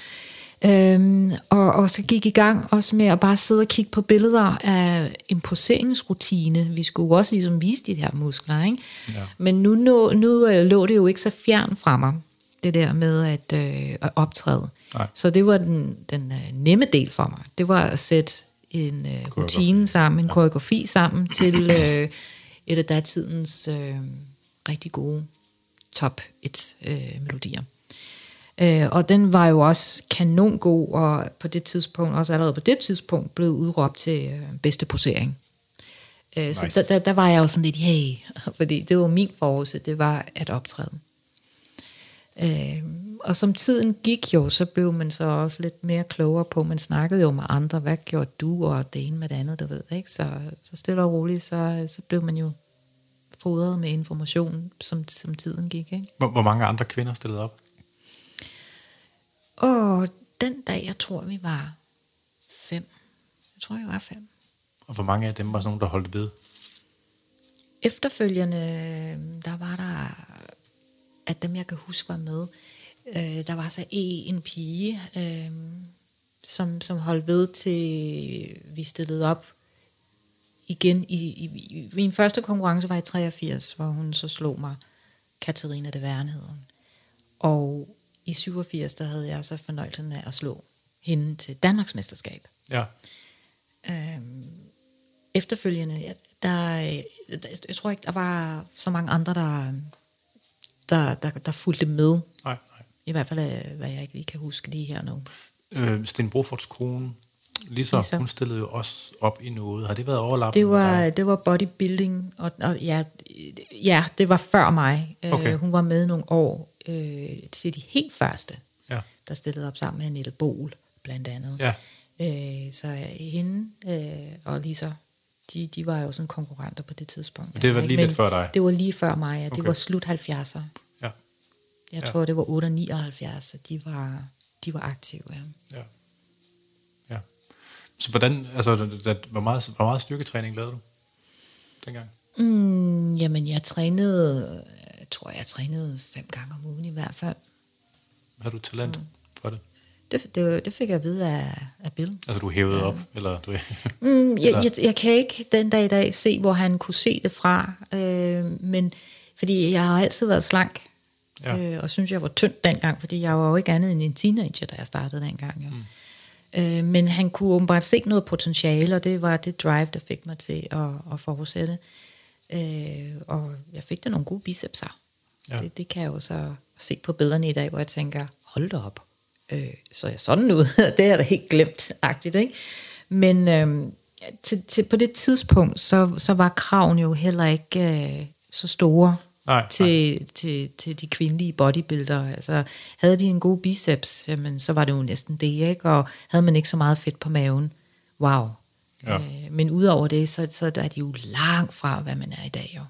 Øhm, og, og så gik i gang også med at bare sidde og kigge på billeder af en poseringsrutine. Vi skulle også ligesom vise de her muskler, ikke? Ja. Men nu, nu, nu øh, lå det jo ikke så fjern fra mig, det der med at, øh, at optræde. Nej. Så det var den, den øh, nemme del for mig. Det var at sætte en øh, rutine sammen, en ja. koreografi sammen til øh, et af datidens øh, rigtig gode top 1 øh, melodier. Øh, og den var jo også kanongod, og på det tidspunkt, også allerede på det tidspunkt, blev udråbt til øh, bedste posering. Øh, Så Nice. der, der, der var jeg jo sådan lidt, hey, fordi det var min forårse, det var at optræde. Øh, og som tiden gik jo, så blev man så også lidt mere klogere på, man snakkede jo med andre, hvad gjorde du, og det ene med det andet, du ved, ikke? Så, så stille og roligt, så, så blev man jo fodret med information, som, som tiden gik, ikke? Hvor, hvor mange andre kvinder stillede op? Og den dag, jeg tror, vi var fem. Jeg tror, jeg var fem. Og hvor mange af dem var sådan nogle, der holdt ved? Efterfølgende, der var der, at dem jeg kan huske var med, øh, der var så en, pige, øh, som, som holdt ved til vi stillede op igen. I, i, i, min første konkurrence var i 83, hvor hun så slog mig, Katarina de Verne hed hun. Og i 87, der havde jeg så fornøjelsen af at slå hende til Danmarks mesterskab. Ja. Øhm, efterfølgende, der, der, jeg tror ikke, der var så mange andre, der, der, der, der fulgte med. Nej, nej. I hvert fald, øh, hvad jeg ikke lige kan huske lige her nu. Øh, Sten Brofords kone, Lisa, Lisa. hun stillede jo også op i noget. Har det været overlappende? Det var, det var bodybuilding, og, og ja, ja, det var før mig. Øh, Okay. Hun var med nogle år øh, til de helt første, Ja. der stillede op sammen med Annette Bol, blandt andet. Ja. Øh, så hende øh, og Lisa, de, de var jo sådan konkurrenter på det tidspunkt. Men det var Ja, lige lidt før dig? Det var lige før mig, ja. Det Okay. var slut 70'er. Ja. Jeg Ja. tror, det var 8 79, at de var, de var aktive, ja. Ja. Ja. Så hvordan, altså, da, hvor, meget, hvor meget styrketræning lavede du dengang? Mm, jamen, jeg trænede, jeg tror, jeg trænede fem gange om ugen i hvert fald. Har du talent mm. for det? Det, det, det fik jeg at vide af, af Bill. Altså, du hævede op, eller du... Mm, jeg, jeg, jeg kan ikke den dag i dag se, hvor han kunne se det fra, øh, men fordi jeg har altid været slank, Ja. ja. øh, og synes, jeg var tynd dengang, fordi jeg var jo ikke andet end en teenager, da jeg startede dengang. Jo. Mm. Øh, men han kunne åbenbart se noget potentiale, og det var det drive, der fik mig til at, at fortsætte. Øh, og jeg fik da nogle gode bicepser. Ja. Det, det kan jeg jo så se på billederne i dag, hvor jeg tænker, hold da op. Øh, så jeg sådan ud, det er da helt glemt-agtigt, ikke? Men øh, til, til, på det tidspunkt, så, så var kraven jo heller ikke øh, så store Nej, til, til, til de kvindelige bodybuildere. Altså, havde de en god biceps, jamen, så var det jo næsten det, ikke? Og havde man ikke så meget fedt på maven, wow. Ja. Øh, men udover det, så, så er de jo langt fra, hvad man er i dag, jo.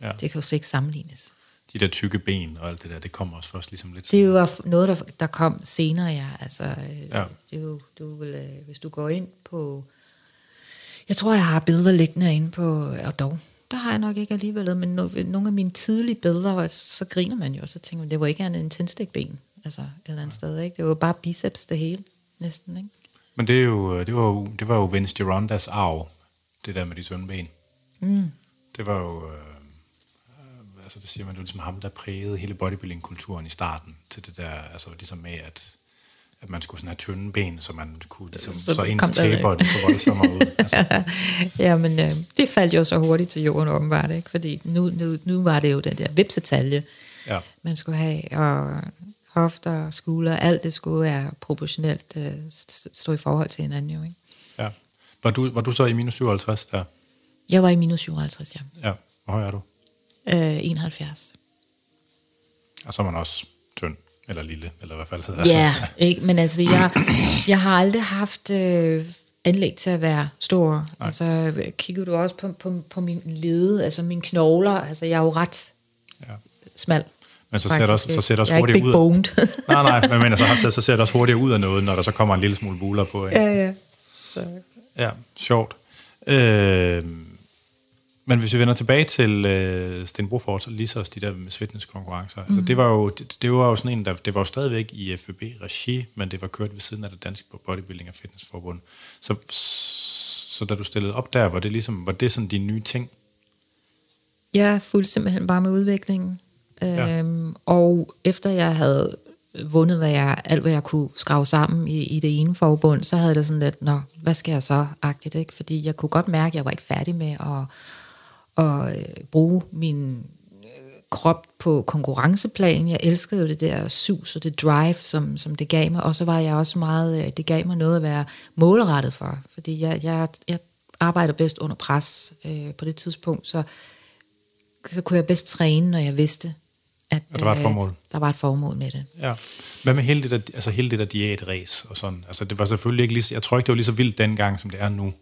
Ja. Det kan jo slet ikke sammenlignes. De der tykke ben og alt det der, det kommer også først ligesom lidt... Det er jo noget, der, der kom senere, ja. Altså, Ja. Det er jo, du vil, øh, hvis du går ind på... Jeg tror, jeg har billeder liggende inde på... Og dog, der har jeg nok ikke alligevel, men no, nogle af mine tidlige billeder, så griner man jo, og så tænker man, det var ikke andet end tændstikben, altså et eller andet sted, ikke? Det var bare biceps det hele, næsten, ikke? Men det, er jo, det, var jo, det var jo Vince Girondas arv, det der med de tynde ben. Mm. Det var jo... Øh, øh, altså det siger man, det var ligesom ham, der prægede hele bodybuilding-kulturen i starten til det der, altså ligesom med, at, at man skulle sådan have tynde ben, så man kunne ligesom, Så så, ens taber, det så voldsommere ud. Altså, ja, men øh, det faldt jo så hurtigt til jorden åbenbart, ikke? Fordi nu, nu, nu var det jo den der vipsetalje, ja. man skulle have, og hofter, skulder, alt det skulle være proportionelt øh, st- stå i forhold til hinanden jo, ikke? ja. Var, du, var du så i minus 57 der? Jeg var i minus 57, ja. Ja. Hvor høj er du? Øh, 71. Og så er man også tynd, eller lille, eller hvad fald hedder Ja, ikke? men altså, jeg, jeg har aldrig haft øh, anlæg til at være stor. Nej. Altså, kigger du også på, på, på min lede, altså mine knogler, altså jeg er jo ret Ja. smal. Men så ser det også, så ser det også er hurtigt ud. boned. nej, nej, men, men så, så ser det også hurtigt ud af noget, når der så kommer en lille smule buler på. Ikke? ja, ja. Så, Ja, sjovt. Øh, men hvis vi vender tilbage til øh, Sten Brofort og Lisas, de der fitnesskonkurrencer, mm. altså det var jo det, det var jo sådan en, der, det var jo stadigvæk i FBB-regi, men det var kørt ved siden af det danske Bodybuilding og Fitnessforbund. Så, så da du stillede op der, var det ligesom, var det sådan de nye ting? Jeg fulgte simpelthen bare med udviklingen. Ja. Øhm, og efter jeg havde vundet hvad jeg, alt, hvad jeg kunne skrave sammen i, i det ene forbund, så havde det sådan lidt, nå, hvad skal jeg så agtigt, ikke? Fordi jeg kunne godt mærke, at jeg var ikke færdig med at, at øh, bruge min øh, krop på konkurrenceplan. Jeg elskede jo det der sus og det drive, som, som det gav mig. Og så var jeg også meget, øh, det gav mig noget at være målrettet for. Fordi jeg, jeg, jeg arbejder bedst under pres øh, på det tidspunkt, så, så kunne jeg bedst træne, når jeg vidste, at At der var et øh, formål. der var et formål med det. Ja. Hvad med hele det der, altså hele det der diætræs og sådan? Altså det var selvfølgelig ikke lige, jeg tror ikke, det var lige så vildt dengang, som det er nu.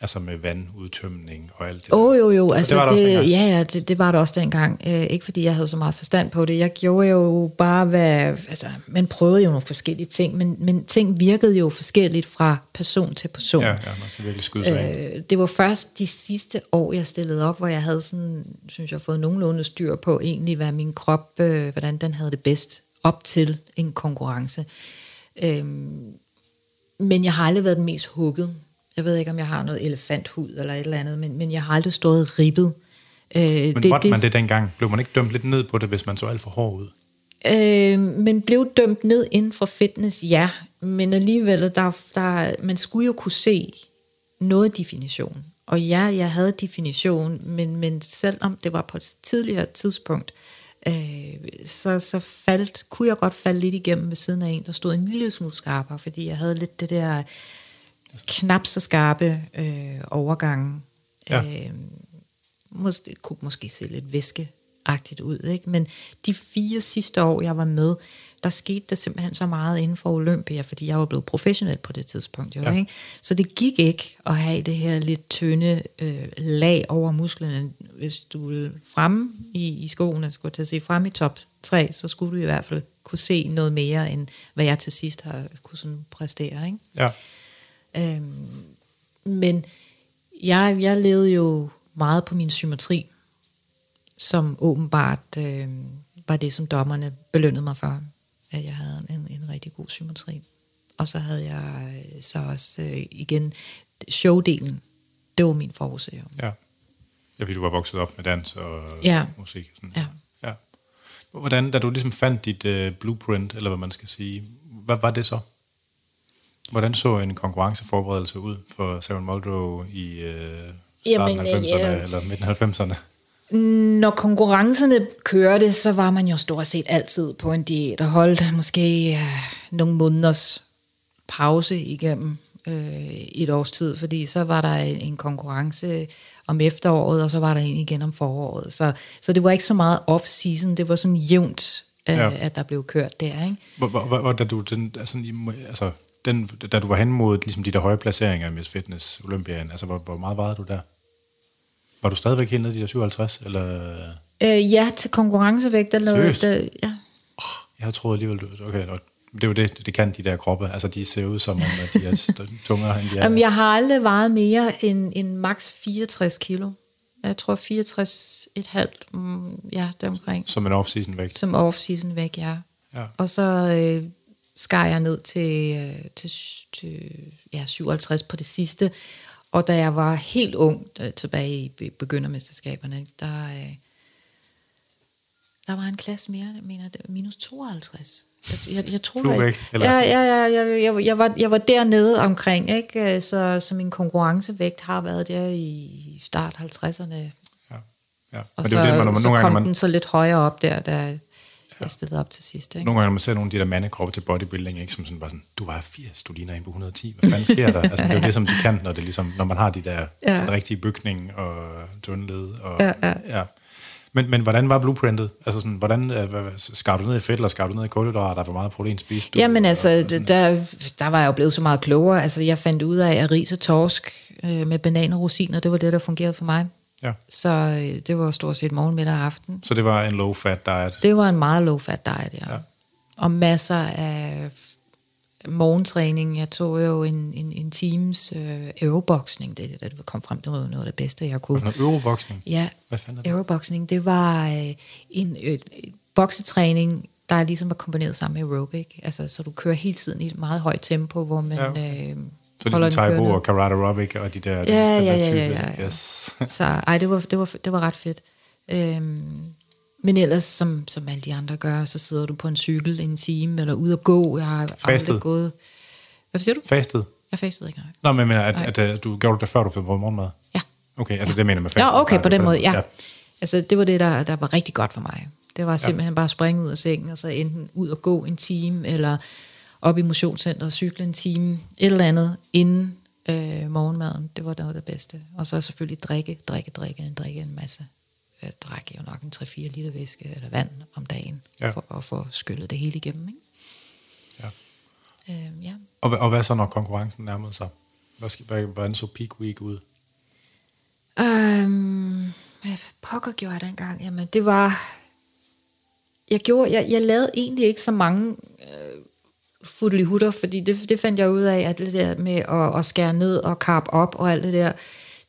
Altså med vandudtømning og alt det Åh, der. oh, jo, jo. Altså, det var dengang. ja, ja, det, det var det også dengang. Øh, ikke fordi jeg havde så meget forstand på det. Jeg gjorde jo bare, hvad... Altså, man prøvede jo nogle forskellige ting, men, men ting virkede jo forskelligt fra person til person. Ja, ja, man skal virkelig skyde sig. Øh, det var først de sidste år, jeg stillede op, hvor jeg havde sådan, synes jeg, fået nogenlunde styr på egentlig, hvad min krop, øh, hvordan den havde det bedst op til en konkurrence. Øhm, men jeg har aldrig været den mest hugget. Jeg ved ikke, om jeg har noget elefanthud eller et eller andet, men, men jeg har aldrig stået ribbet. Øh, Men det, måtte man det dengang? Blev man ikke dømt lidt ned på det, hvis man så alt for hård ud? Øh, men blev dømt ned inden for fitness, ja. Men alligevel, der, der, man skulle jo kunne se noget definition. Og ja, jeg havde definition, men, men selvom det var på et tidligere tidspunkt, øh, så, så faldt, kunne jeg godt falde lidt igennem ved siden af en, der stod en lille smule skarpere, fordi jeg havde lidt det der knap så skarpe øh, overgange. Ja. Øh, mås- det kunne måske se lidt væskeagtigt ud, ikke? men de fire sidste år, jeg var med, der skete der simpelthen så meget inden for Olympia, fordi jeg var blevet professionel på det tidspunkt. Jo, Ja. ikke? Så det gik ikke at have det her lidt tynde øh, lag over musklerne. Hvis du ville fremme i, i skoene, skulle til at sige, frem i top 3, så skulle du i hvert fald kunne se noget mere, end hvad jeg til sidst har kunne sådan præstere. Ikke? Ja. Øhm, men jeg, jeg levede jo meget på min symmetri, som åbenbart øh, var det, som dommerne belønnede mig for, at jeg havde en, en rigtig god symmetri. Og så havde jeg øh, så også øh, igen showdelen. Det var min forudse. jo. Ja. Ja, fordi du var vokset op med dans og Ja. musik. og Sådan. Ja. ja. Hvordan, da du ligesom fandt dit uh, blueprint, eller hvad man skal sige, hvad var det så? Hvordan så en konkurrenceforberedelse ud for Sarah Muldrow i uh, starten Jamen, af 90'erne, øh, eller midten af 90'erne? Når konkurrencerne kørte, så var man jo stort set altid på en diæt og holdt måske øh, nogle måneders pause igennem øh, et års tid, fordi så var der en, en konkurrence om efteråret, og så var der en igen om foråret. Så, så det var ikke så meget off-season, det var sådan jævnt, øh, Ja. ja. at der blev kørt der. Ikke? Hvor, hvor, hvor, da du, den, altså, altså, den, da du var hen mod ligesom, de der høje placeringer i Miss Fitness Olympiaden, altså hvor, hvor meget vejede du der? Var du stadigvæk helt nede i de der 57, eller... Øh, ja, til konkurrencevægt, der lavede der, ja. Jeg havde troet alligevel, du, okay, nå, det er jo det, det kan de der kroppe. Altså, de ser ud som om, at de er tungere, end de er. Jamen, jeg har aldrig vejet mere end, end max 64 kilo. Jeg tror 64 et halvt, mm, ja, deromkring. Som en off-season vægt. Som off-season væk, ja. Ja. Og så øh, skar jeg ned til, øh, til, til ja, 57 på det sidste. Og da jeg var helt ung, øh, tilbage i be- begyndermesterskaberne, der, øh, der var en klasse mere, jeg mener, minus 52. Jeg, jeg, tror Fluevægt, ikke. eller? Ja, ja, ja jeg, jeg, jeg, var, jeg var dernede omkring, ikke? Så, så min konkurrencevægt har været der i start 50'erne. Ja. ja. Og Men det så, det, man, så nogle, gange, kom man, den så lidt højere op der, da jeg stillede op til sidst. Ikke? nogle gange, når man ser nogle af de der mandekroppe til bodybuilding, ikke, som sådan bare sådan, du var 80, du ligner en på 110, hvad fanden sker der? Altså, det er jo det, som de kan, når, det ligesom, når man har de der Ja. den rigtige bygning og tynde led. Og, Ja, ja. ja. Men, men hvordan var blueprintet? Altså sådan, hvordan øh, skar du ned i fedt, eller skar du ned i kulhydrater? Hvor meget protein spiste du? Jamen altså, og der, der var jeg jo blevet så meget klogere. Altså, jeg fandt ud af, at ris og torsk øh, med bananer og rosiner, det var det, der fungerede for mig. Ja. Så øh, det var stort set morgen, middag og aften. Så det var en low-fat diet? Det var en meget low-fat diet, ja. Ja. Og masser af morgentræning. Jeg tog jo en, en, en teams øh, aeroboxning. Det, det, det kom frem, det var noget af det bedste, jeg kunne. Hvad euroboksning? Ja, Hvad fanden er det? aeroboxning, det var øh, en øh, boksetræning, der ligesom var kombineret sammen med aerobic. Altså, så du kører hele tiden i et meget højt tempo, hvor man ja, okay. øh, Så ligesom den Taibo og Karate Aerobic og de der, Ja, ja, ja, ja, ja. Yes. Så ej, det var, det var, det var ret fedt. Øhm, men ellers, som, som alle de andre gør, så sidder du på en cykel en time, eller ude at gå. Jeg har Fastet? aldrig gået... Hvad siger du? Fastet? Jeg fastede ikke, nej. Nå, men mener, at, at, at du gjorde det før du fik morgenmad? Ja. Okay, altså det mener med fastet. Ja, okay, på den måde, ja. ja. Altså, det var det, der, der var rigtig godt for mig. Det var simpelthen bare at springe ud af sengen, og så enten ud og gå en time, eller op i motionscenteret og cykle en time, et eller andet, inden øh, morgenmaden. Det var noget af det bedste. Og så selvfølgelig drikke, drikke, drikke, drikke en masse. Jeg drak jo nok en 3-4 liter væske eller vand om dagen, Ja. for at få skyllet det hele igennem. Ikke? Ja. Øh, ja. Og, og hvad så, når konkurrencen nærmede sig? Hvad skal, hvad, hvordan så peak week ud? Øhm, hvad pokker gjorde jeg dengang? Jamen, det var... Jeg, gjorde, jeg, jeg lavede egentlig ikke så mange øh, fudelihutter, fordi det, det fandt jeg ud af, at det der med at, at skære ned og karp op og alt det der,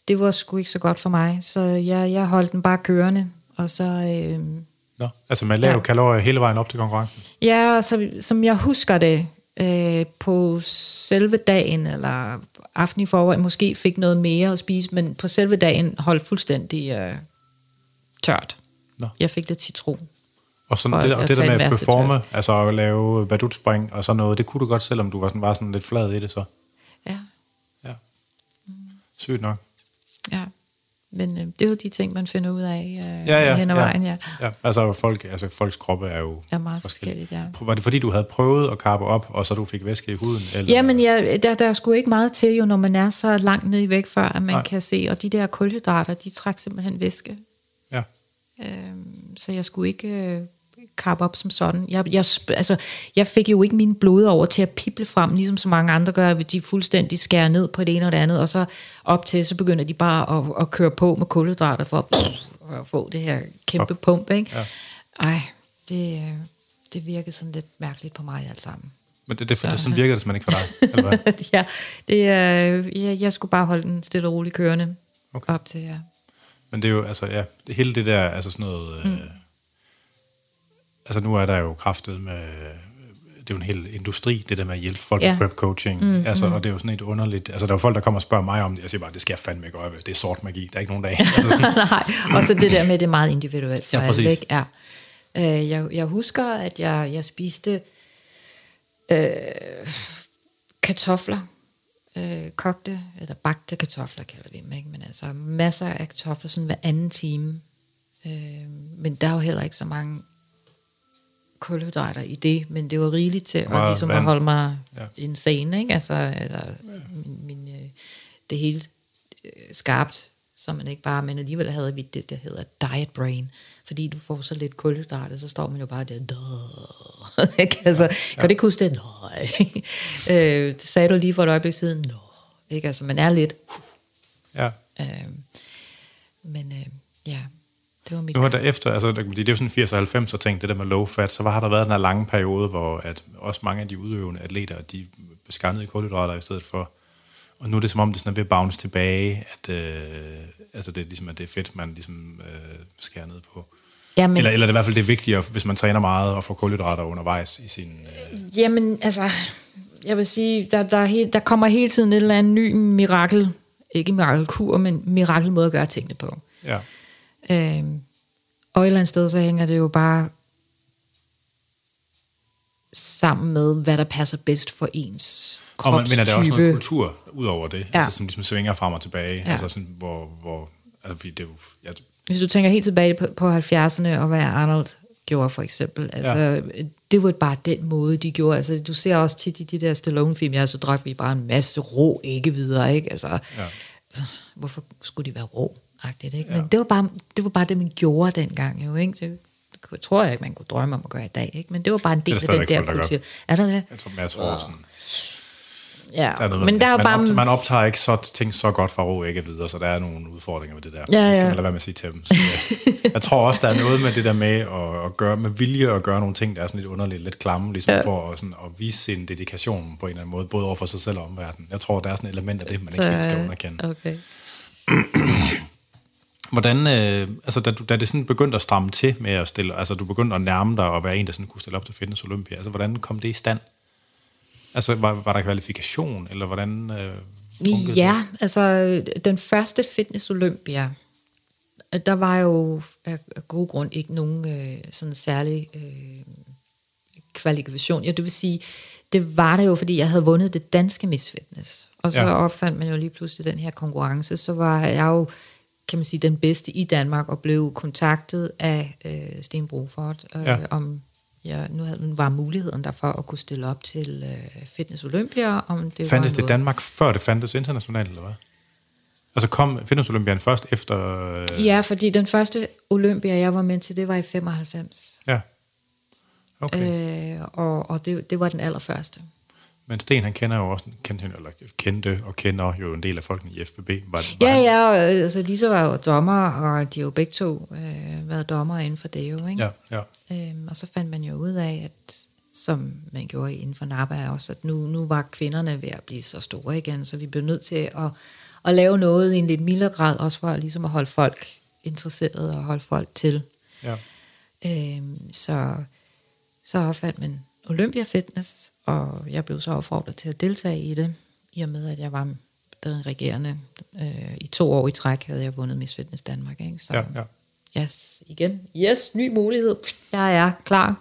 det var sgu ikke så godt for mig. Så jeg, jeg holdt den bare kørende, og så... Øh, Nå, altså man laver ja. Kalorier hele vejen op til konkurrencen. Ja, så, som jeg husker det, øh, på selve dagen, eller aften i forvejen, måske fik noget mere at spise, men på selve dagen holdt fuldstændig øh, tørt. Nå. Jeg fik lidt citron. Og sådan det, at det der med at performe, altså at lave badutspring og sådan noget, det kunne du godt, selvom du var sådan, var sådan lidt flad i det så. Ja, Ja. Sygt nok. ja. Men øh, det er jo de ting, man finder ud af øh, Ja, ja, hen ad ja. vejen, ja. Ja, altså, folk, altså folks kroppe er jo Er meget forskellige. forskelligt, ja. Var det fordi, du havde prøvet at karpe op, og så du fik væske i huden? Eller? Jamen, ja, der, der er sgu ikke meget til jo, når man er så langt ned i væk, før at man Nej. Kan se, og de der kulhydrater, de trækker simpelthen væske. Ja. Øhm, så jeg skulle ikke øh, kappe op som sådan. Jeg, jeg, altså, jeg fik jo ikke mine blod over til at pible frem, ligesom så mange andre gør, at de fuldstændig skærer ned på det ene og det andet, og så op til, så begynder de bare at, at køre på med kulhydrater for at, at få det her kæmpe Op. pump. Ikke? Ja. Ej, det, øh, det virkede sådan lidt mærkeligt på mig alt sammen. Men det, det, det, sådan virker det simpelthen ikke for dig, eller hvad? ja, det, øh, jeg, jeg skulle bare holde den stille og roligt kørende Okay. op til, ja. Men det er jo, altså, ja, det hele det der, altså sådan noget, mm. øh, altså nu er der jo kraftet med, det er jo en hel industri, det der med at hjælpe folk ja. Med prep coaching, mm, altså, og det er jo sådan et underligt, altså der er jo folk, der kommer og spørger mig om det, jeg siger bare, det skal jeg fandme ikke gøre, det er sort magi, der er ikke nogen dag. Altså, sådan, Nej, og så det der med, det er meget individuelt for Ja, præcis. ikke? Ja. Øh, jeg, jeg husker, at jeg, jeg spiste øh, kartofler, øh, kogte, eller bagte kartofler, kalder vi dem, ikke? men altså masser af kartofler, sådan hver anden time. Øh, men der er jo heller ikke så mange kulhydrater i det, men det var rigeligt til at, Meget ligesom at holde mig Ja. ja. insane, ikke? Altså, eller min, min, øh, det hele øh, skarpt, så man ikke bare, men alligevel havde vi det, der hedder diet brain, fordi du får så lidt kulhydrater, så står man jo bare der, ikke? altså, kan du ikke huske det? Nej. øh, det sagde du lige for et øjeblik siden, Nå. Ikke? Altså, man er lidt, ja. øh, men øh, ja, det var mit Nu har der efter, altså det er jo sådan 80 og 90 og ting, det der med low fat, så har der været den her lange periode, hvor at også mange af de udøvende atleter, de beskannede i kulhydrater i stedet for, og nu er det som om, det sådan er ved at bounce tilbage, at øh, altså det er ligesom, at det er fedt, man ligesom øh, skærer ned på. ja, men, Eller, eller det er i hvert fald det er vigtigere, hvis man træner meget og får kulhydrater undervejs i sin... Øh, Jamen, altså, jeg vil sige, der, der, er helt, der kommer hele tiden et eller andet ny mirakel, ikke mirakelkur, men mirakelmåde at gøre tingene på. ja. Øhm, og et eller andet sted, så hænger det jo bare sammen med, hvad der passer bedst for ens Og man mener, der er også noget kropstype. kultur ud over det, ja. Altså, som ligesom svinger frem og tilbage. Ja. Ja. Altså sådan, hvor... hvor altså, fordi det er jo, jeg, Hvis du tænker helt tilbage på, på 70'erne, og hvad Arnold gjorde for eksempel, altså, ja. det var bare den måde, de gjorde. Altså, du ser også tit i de der Stallone-film, ja, så drak vi bare en masse rå, ikke videre, ikke? Altså, Ja. altså, hvorfor skulle de være rå? Agtigt, ikke? Ja. Men det var, bare, det var bare det, man gjorde dengang, jo, ikke? Det, det tror jeg ikke, man kunne drømme om at gøre i dag, ikke? Men det var bare en del af den der kultur. Er der det? jeg tror, jeg tror sådan, Ja, der er noget, men der er man, bare... man optager ikke så, ting så godt fra ro ikke videre, så der er nogle udfordringer med det der. Ja, det skal ja. man lade være med at sige til dem. Så, ja. jeg tror også, der er noget med det der med at, at gøre, med vilje at gøre nogle ting, der er sådan lidt underligt, lidt klamme, ligesom ja. Ja. for at, sådan, at vise sin dedikation på en eller anden måde, både over for sig selv og omverdenen. Jeg tror, der er sådan et element af det, man ikke helt skal underkende. Okay. Hvordan, øh, altså da, du, da det sådan begyndte at stramme til med at stille, altså du begyndte at nærme dig og være en, der sådan kunne stille op til Fitness Olympia, altså hvordan kom det i stand? Altså var, var der kvalifikation, eller hvordan øh, funkede det? Ja, altså den første Fitness Olympia, der var jo af god grund ikke nogen øh, sådan særlig øh, kvalifikation. Ja, det vil sige, det var det jo, fordi jeg havde vundet det danske Miss Fitness. Og så Ja. ja. opfandt man jo lige pludselig den her konkurrence. Så var jeg jo, kan man sige, den bedste i Danmark, og blev kontaktet af øh, Sten Brofort, øh, Ja. om jeg, nu, havde, var muligheden der for at kunne stille op til øh, Fitness Olympia. Om det Fandtes det i Danmark, før det fandtes internationalt, eller hvad? Altså kom Fitness Olympiaden først efter... Øh, Ja, fordi den første Olympia, jeg var med til, det var i 95. ja. Okay. Øh, og og det, det var den allerførste. Men Sten, han kender jo også, kendte, eller kendte og kender jo en del af folkene i FBB. Var, var Ja, han, ja, og, øh, altså Lisa var jo dommer, og de jo begge to øh, været dommer inden for det jo, ikke? Ja, ja. Øhm, og så fandt man jo ud af, at som man gjorde inden for NABA også, at nu, nu var kvinderne ved at blive så store igen, så vi blev nødt til at, at lave noget i en lidt mildere grad, også for ligesom at holde folk interesseret og holde folk til. ja. Øhm, så, så opfandt man Olympia Fitness, og jeg blev så opfordret til at deltage i det, i og med at jeg var den regerende. Øh, I to år i træk havde jeg vundet Miss Fitness Danmark. Ikke? Så, Ja, ja. Yes, igen. Yes, ny mulighed. Jeg er klar.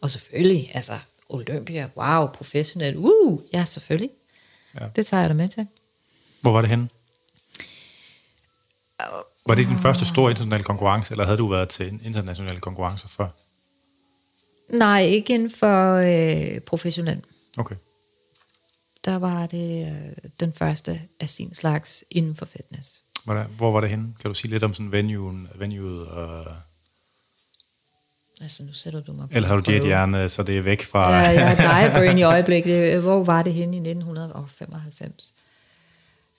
Og selvfølgelig, altså, Olympia, wow, professionel. Uh, ja, selvfølgelig. Ja. Det tager jeg dig med til. Hvor var det henne? Var det din første store internationale konkurrence, eller havde du været til en international konkurrence før? Nej, ikke inden for øh, professionel. Okay. Der var det øh, den første af sin slags inden for fitness. Hvor, der, hvor var det henne? Kan du sige lidt om sådan venuen, venuet? Og, Altså, nu sætter du mig eller har du dit hjerne, så det er væk fra... Ja, jeg er diabrain i øjeblikket. Hvor var det henne i 1995?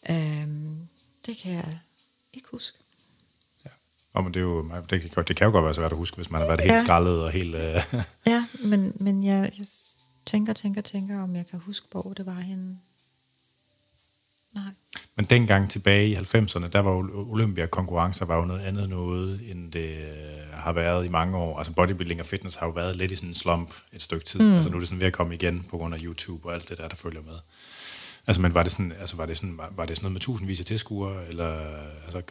Øhm, det kan jeg ikke huske. Oh, men det, er jo, det, kan, godt- det kan jo godt være svært at huske, hvis man har været helt Ja. skrællet og helt... Øh, Ja, men, men jeg, jeg tænker, tænker, tænker, om jeg kan huske, hvor det var henne. Nej. men dengang tilbage i 90'erne, der var Olympia-konkurrencer var jo noget andet noget, end det øh, har været i mange år. Altså bodybuilding og fitness har jo været lidt i sådan en slump et stykke tid. Mm. Altså nu er det sådan ved at komme igen på grund af YouTube og alt det der, der følger med. Altså, men var det sådan, altså, var det sådan, var, var det sådan noget med tusindvis af tilskuere, eller altså,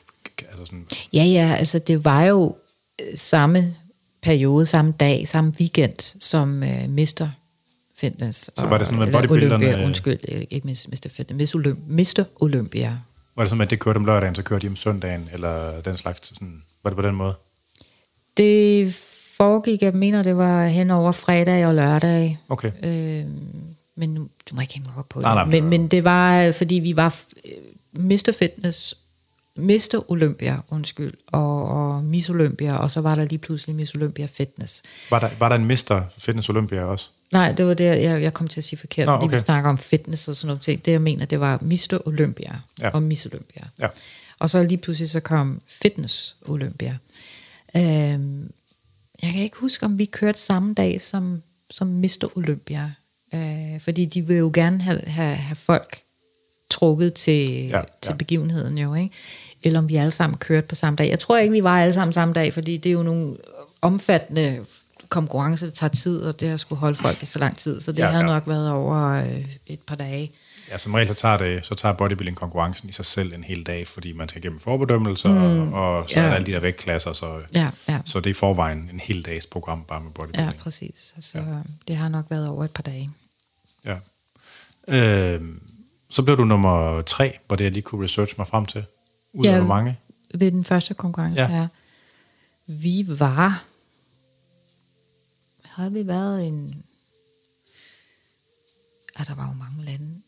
altså sådan, Ja, ja, altså det var jo øh, samme periode, samme dag, samme weekend, som øh, Mr. Fitness. Så var det sådan med bodybuilderne- Olympia, undskyld, øh, ikke Mr. Fitness, Miss Olymp, Mr. Olympia. var det sådan, at det kørte om lørdagen, så kørte de om søndagen, eller den slags, sådan, var det på den måde? Det foregik, jeg mener, det var hen over fredag og lørdag. Okay. Øh, men nu, du må ikke hænge mig op på Nej, nej, det. Men, men- det var, øh, fordi vi var øh, Mr. Fitness, Mr. Olympia, undskyld, og, og Miss Olympia, og så var der lige pludselig Miss Olympia Fitness. Var der, var der en Mr. Fitness Olympia også? Nej, det var det, jeg, jeg kom til at sige forkert, Nå, fordi okay. vi snakker om fitness og sådan noget ting. Det, jeg mener, det var Mr. Olympia ja. og Miss Olympia. Ja. Og så lige pludselig så kom Fitness Olympia. Øhm, jeg kan ikke huske, om vi kørte samme dag som, som Mr. Olympia. Øh, fordi de vil jo gerne have, have, have folk trukket til, Ja, ja, til ja. begivenheden jo, ikke? Eller om vi alle sammen kørte på samme dag. Jeg tror ikke, vi var alle sammen samme dag, fordi det er jo nogle omfattende konkurrencer, der tager tid, og det har skulle holde folk i så lang tid. Så det Ja, ja, har ja. nok været over øh, et par dage. Ja, som regel så tager, det, så tager bodybuilding-konkurrencen i sig selv en hel dag, fordi man skal gennem forbedømmelser, mm, og så ja. er ja. der alle de der vægtklasser, så, Ja, ja. så det er i forvejen en hel dags program bare med Ja, bodybuilding. præcis. Så ja. det har nok været over et par dage. Ja. Øh, så blev du nummer tre, hvor det jeg lige kunne researche mig frem til. Ud af Ja. hvor mange? Ved den første konkurrence Ja. her. Vi var... Havde vi været en... Ja, der var jo mange lande.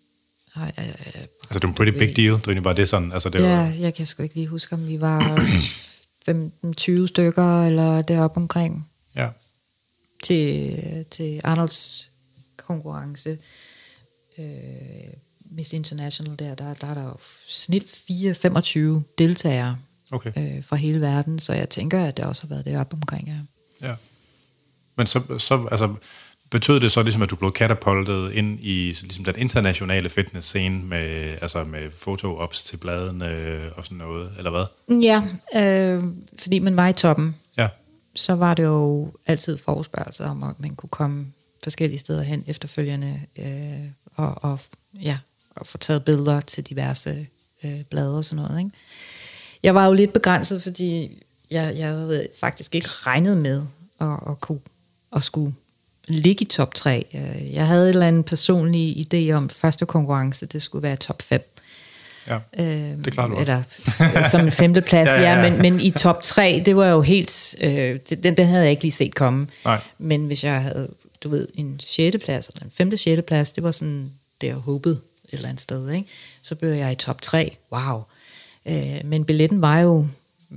Ej, øh, Altså, det er en pretty big deal. Det egentlig bare det sådan. Altså, det ja, var, jeg kan sgu ikke lige huske, om vi var 15-20 stykker, eller deroppe omkring ja. til, til Arnolds konkurrence. Øh, Miss International der, der, der er der jo snit 4-25 deltagere Okay. øh, fra hele verden, så jeg tænker, at det også har været deroppe omkring. Ja. Ja. Men så, så altså, betød det så ligesom, at du blev katapultet ind i ligesom den internationale fitness-scene med, altså med foto-ops til bladene og sådan noget, eller hvad? Ja, øh, fordi man var i toppen, Ja. så var det jo altid forespørgsel om, at man kunne komme forskellige steder hen efterfølgende øh, og, og, ja, og få taget billeder til diverse øh, blade og sådan noget. Ikke? Jeg var jo lidt begrænset, fordi jeg, jeg havde faktisk ikke regnet med at, at, kunne, at skulle ligge i top 3. Øh, Jeg havde en eller anden personlig idé om, at første konkurrence, det skulle være top 5. Ja, Øh, det klarer du. Eller f- som en femteplads, Ja, ja, ja, ja. Men, men i top tre, det var jo helt... Øh, den, den havde jeg ikke lige set komme. Nej. Men hvis jeg havde, du ved, en sjette plads, eller en femte sjette plads, det var sådan, det jeg håbede et eller andet sted, ikke? Så blev jeg i top tre. Wow. Øh, men billetten var jo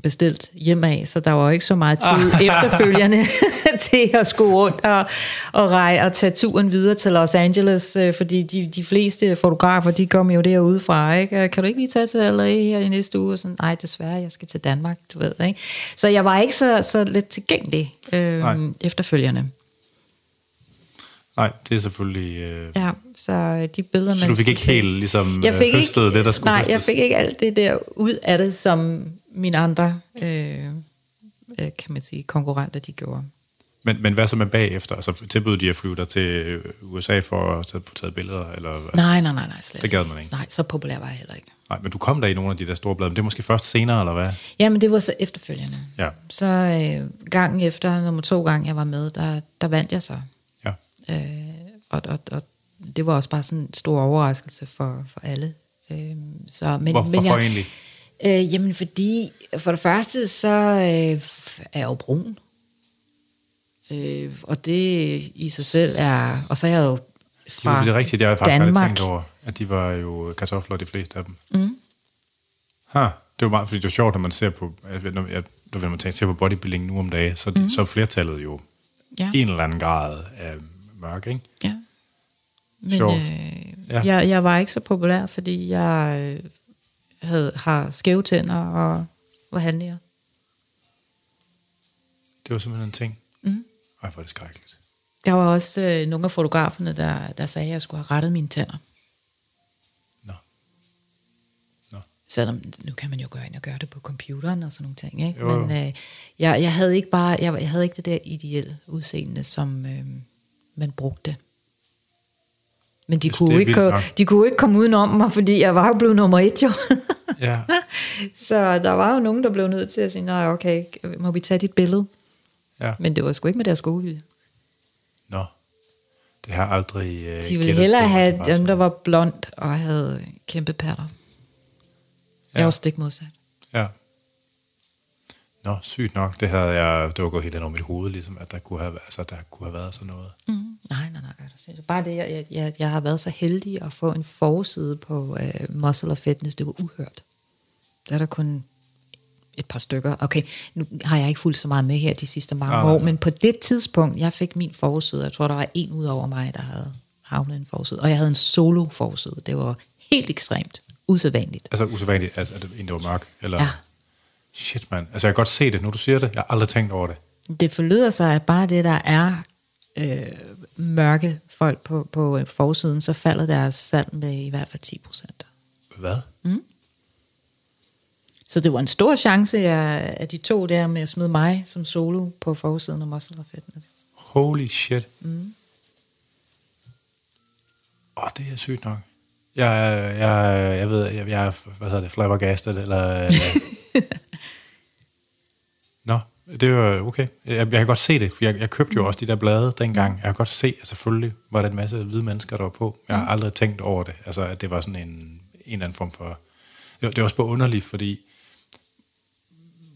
bestilt hjemad, så der var jo ikke så meget tid efterfølgende til at skulle rundt og, og rej og tage turen videre til Los Angeles, øh, fordi de, de fleste fotografer, de kom jo derude fra, ikke? Øh, Kan du ikke lige tage til LA her i næste uge? Og sådan, nej, desværre, jeg skal til Danmark, du ved, ikke? Så jeg var ikke så, så lidt tilgængelig Nej. øh, efterfølgende. Nej, det er selvfølgelig... Øh, Ja, så de billeder, så du fik ikke helt ligesom jeg fik øh, høstet ikke, det, der skulle Nej, høstes? jeg fik ikke alt det der ud af det, som mine andre, øh, øh, kan man sige, konkurrenter, de gjorde. Men, men hvad så med bagefter? Altså tilbød de at flyve dig til øh, USA for at få taget billeder? Eller, Nej, nej, nej, nej, slet Det gad man ikke. Nej, så populær var jeg heller ikke. Nej, men du kom der i nogle af de der store blade, men det er måske først senere, eller hvad? Jamen, det var så efterfølgende. Ja. Så øh, gangen efter, nummer to gange jeg var med, der, der vandt jeg så. Øh, og, og, og det var også bare sådan en stor overraskelse for, for alle. Øh, så, men, Hvor, men hvorfor jeg, egentlig? Øh, jamen fordi, for det første, så øh, er jeg jo brun. Øh, og det i sig selv er... Og så er jeg jo Det fra er, det er rigtigt, jeg har faktisk aldrig Danmark. tænkt over, at de var jo kartofler, de fleste af dem. Mm. Ha, det var meget, fordi det er sjovt, når man ser på, når, jeg, når man tænker, ser på bodybuilding nu om dagen, så, mm. så er flertallet jo Ja. en eller anden grad af mørk, ikke? Ja. Men Sjovt. øh, Ja. jeg, jeg var ikke så populær, fordi jeg øh, havde, har skæve tænder og var handliger. Det var simpelthen en ting. Mm. Ej, hvor er det skrækkeligt. Der var også øh, nogle af fotograferne, der, der sagde, at jeg skulle have rettet mine tænder. Nå. Nå. Selvom nu kan man jo gå ind og gøre det på computeren og sådan nogle ting, ikke? Jo, jo. Men øh, jeg, jeg havde ikke bare, jeg, jeg havde ikke det der ideelle udseende, som øh, man brugte. Men de kunne, ikke, nok. de kunne ikke komme udenom mig, fordi jeg var jo blevet nummer et, jo. Ja, Så der var jo nogen, der blev nødt til at sige, nej, okay, må vi tage dit billede? ja. Men det var sgu ikke med deres gode vilje. Nå. Det har jeg aldrig uh, De ville hellere have dem, der var blond og havde kæmpe patter. Jeg Ja. var stik modsat. Ja. Nå, sygt nok. Det havde jeg, det var gået helt ind over mit hoved, ligesom, at der kunne have, altså, der kunne have været sådan noget. Mm. Nej, nej, nej. er du sindssyg. Bare det, jeg, jeg, jeg har været så heldig at få en forside på uh, Muscle og Fitness, det var uhørt. Der er der kun et par stykker. Okay, nu har jeg ikke fulgt så meget med her de sidste mange nej, år, men på det tidspunkt, jeg fik min forside, jeg tror, der var en ud over mig, der havde havnet en forside, og jeg havde en solo forside. Det var helt ekstremt usædvanligt. Altså usædvanligt, altså, det egentlig var mørk. Eller, Ja. Shit, mand. Altså, jeg kan godt se det, nu du siger det. Jeg har aldrig tænkt over det. Det forlyder sig, at bare det, der er øh, mørke folk på, på øh, forsiden, så falder deres salg med i hvert fald 10 procent. Hvad? Så det var en stor chance, jeg, at de to der med at smide mig som solo på forsiden af Muscle og Fitness. Holy shit. Mm. Åh, oh, det er sygt nok. Jeg, jeg, jeg ved, jeg, jeg hvad hedder det, flabbergasted, eller... øh, det var okay. Jeg, jeg kan godt se det, for jeg, jeg købte jo også de der blade dengang. Jeg kan godt se, at selvfølgelig var der en masse hvide mennesker, der var på. Jeg har aldrig tænkt over det, altså at det var sådan en, en eller anden form for... Det det var også bare underligt, fordi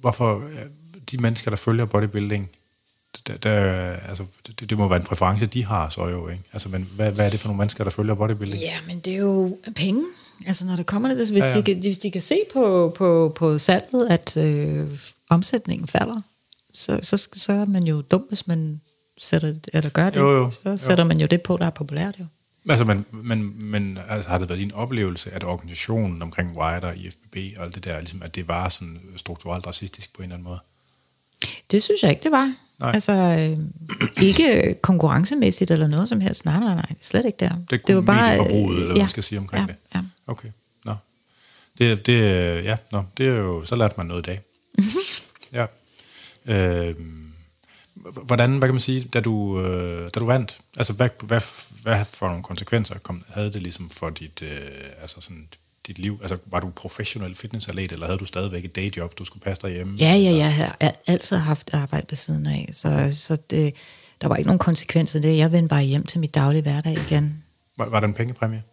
hvorfor øh, de mennesker, der følger bodybuilding, der, der, altså, det, det må være en præference, de har så jo, ikke? Altså, men hvad, hvad er det for nogle mennesker, der følger bodybuilding? Ja, men det er jo penge. Altså når det kommer til det, hvis, Ja, ja. De, hvis de kan se på, på, på salget, at øh, omsætningen falder, så, så, så er man jo dum, hvis man sætter, eller gør det. Jo, jo. Så Jo. sætter man jo det på, der er populært jo. Altså, men, men, men altså, har det været din oplevelse, at organisationen omkring Wider og IFBB og alt det der, ligesom, at det var sådan strukturelt racistisk på en eller anden måde? Det synes jeg ikke, det var. Nej. Altså, øh, ikke konkurrencemæssigt eller noget som helst. Nej, nej, nej. Slet ikke der. Det, det var bare medieforbruget, eller hvad ja, man skal sige omkring ja, det? Ja. Okay, nå. Det, det, ja, nå, det er jo, så lærte man noget i dag. ja. Øhm, hvordan, hvad kan man sige, da du, øh, da du vandt, altså hvad, hvad, hvad for nogle konsekvenser kom, havde det ligesom for dit, øh, altså sådan, dit liv? Altså var du professionel fitnessatlet, eller havde du stadigvæk et dayjob, du skulle passe derhjemme? Ja, ja, jeg har al- altid haft arbejde ved siden af, så, så det, der var ikke nogen konsekvenser det. Jeg vendte bare hjem til mit daglige hverdag igen. Var, var der en pengepræmie?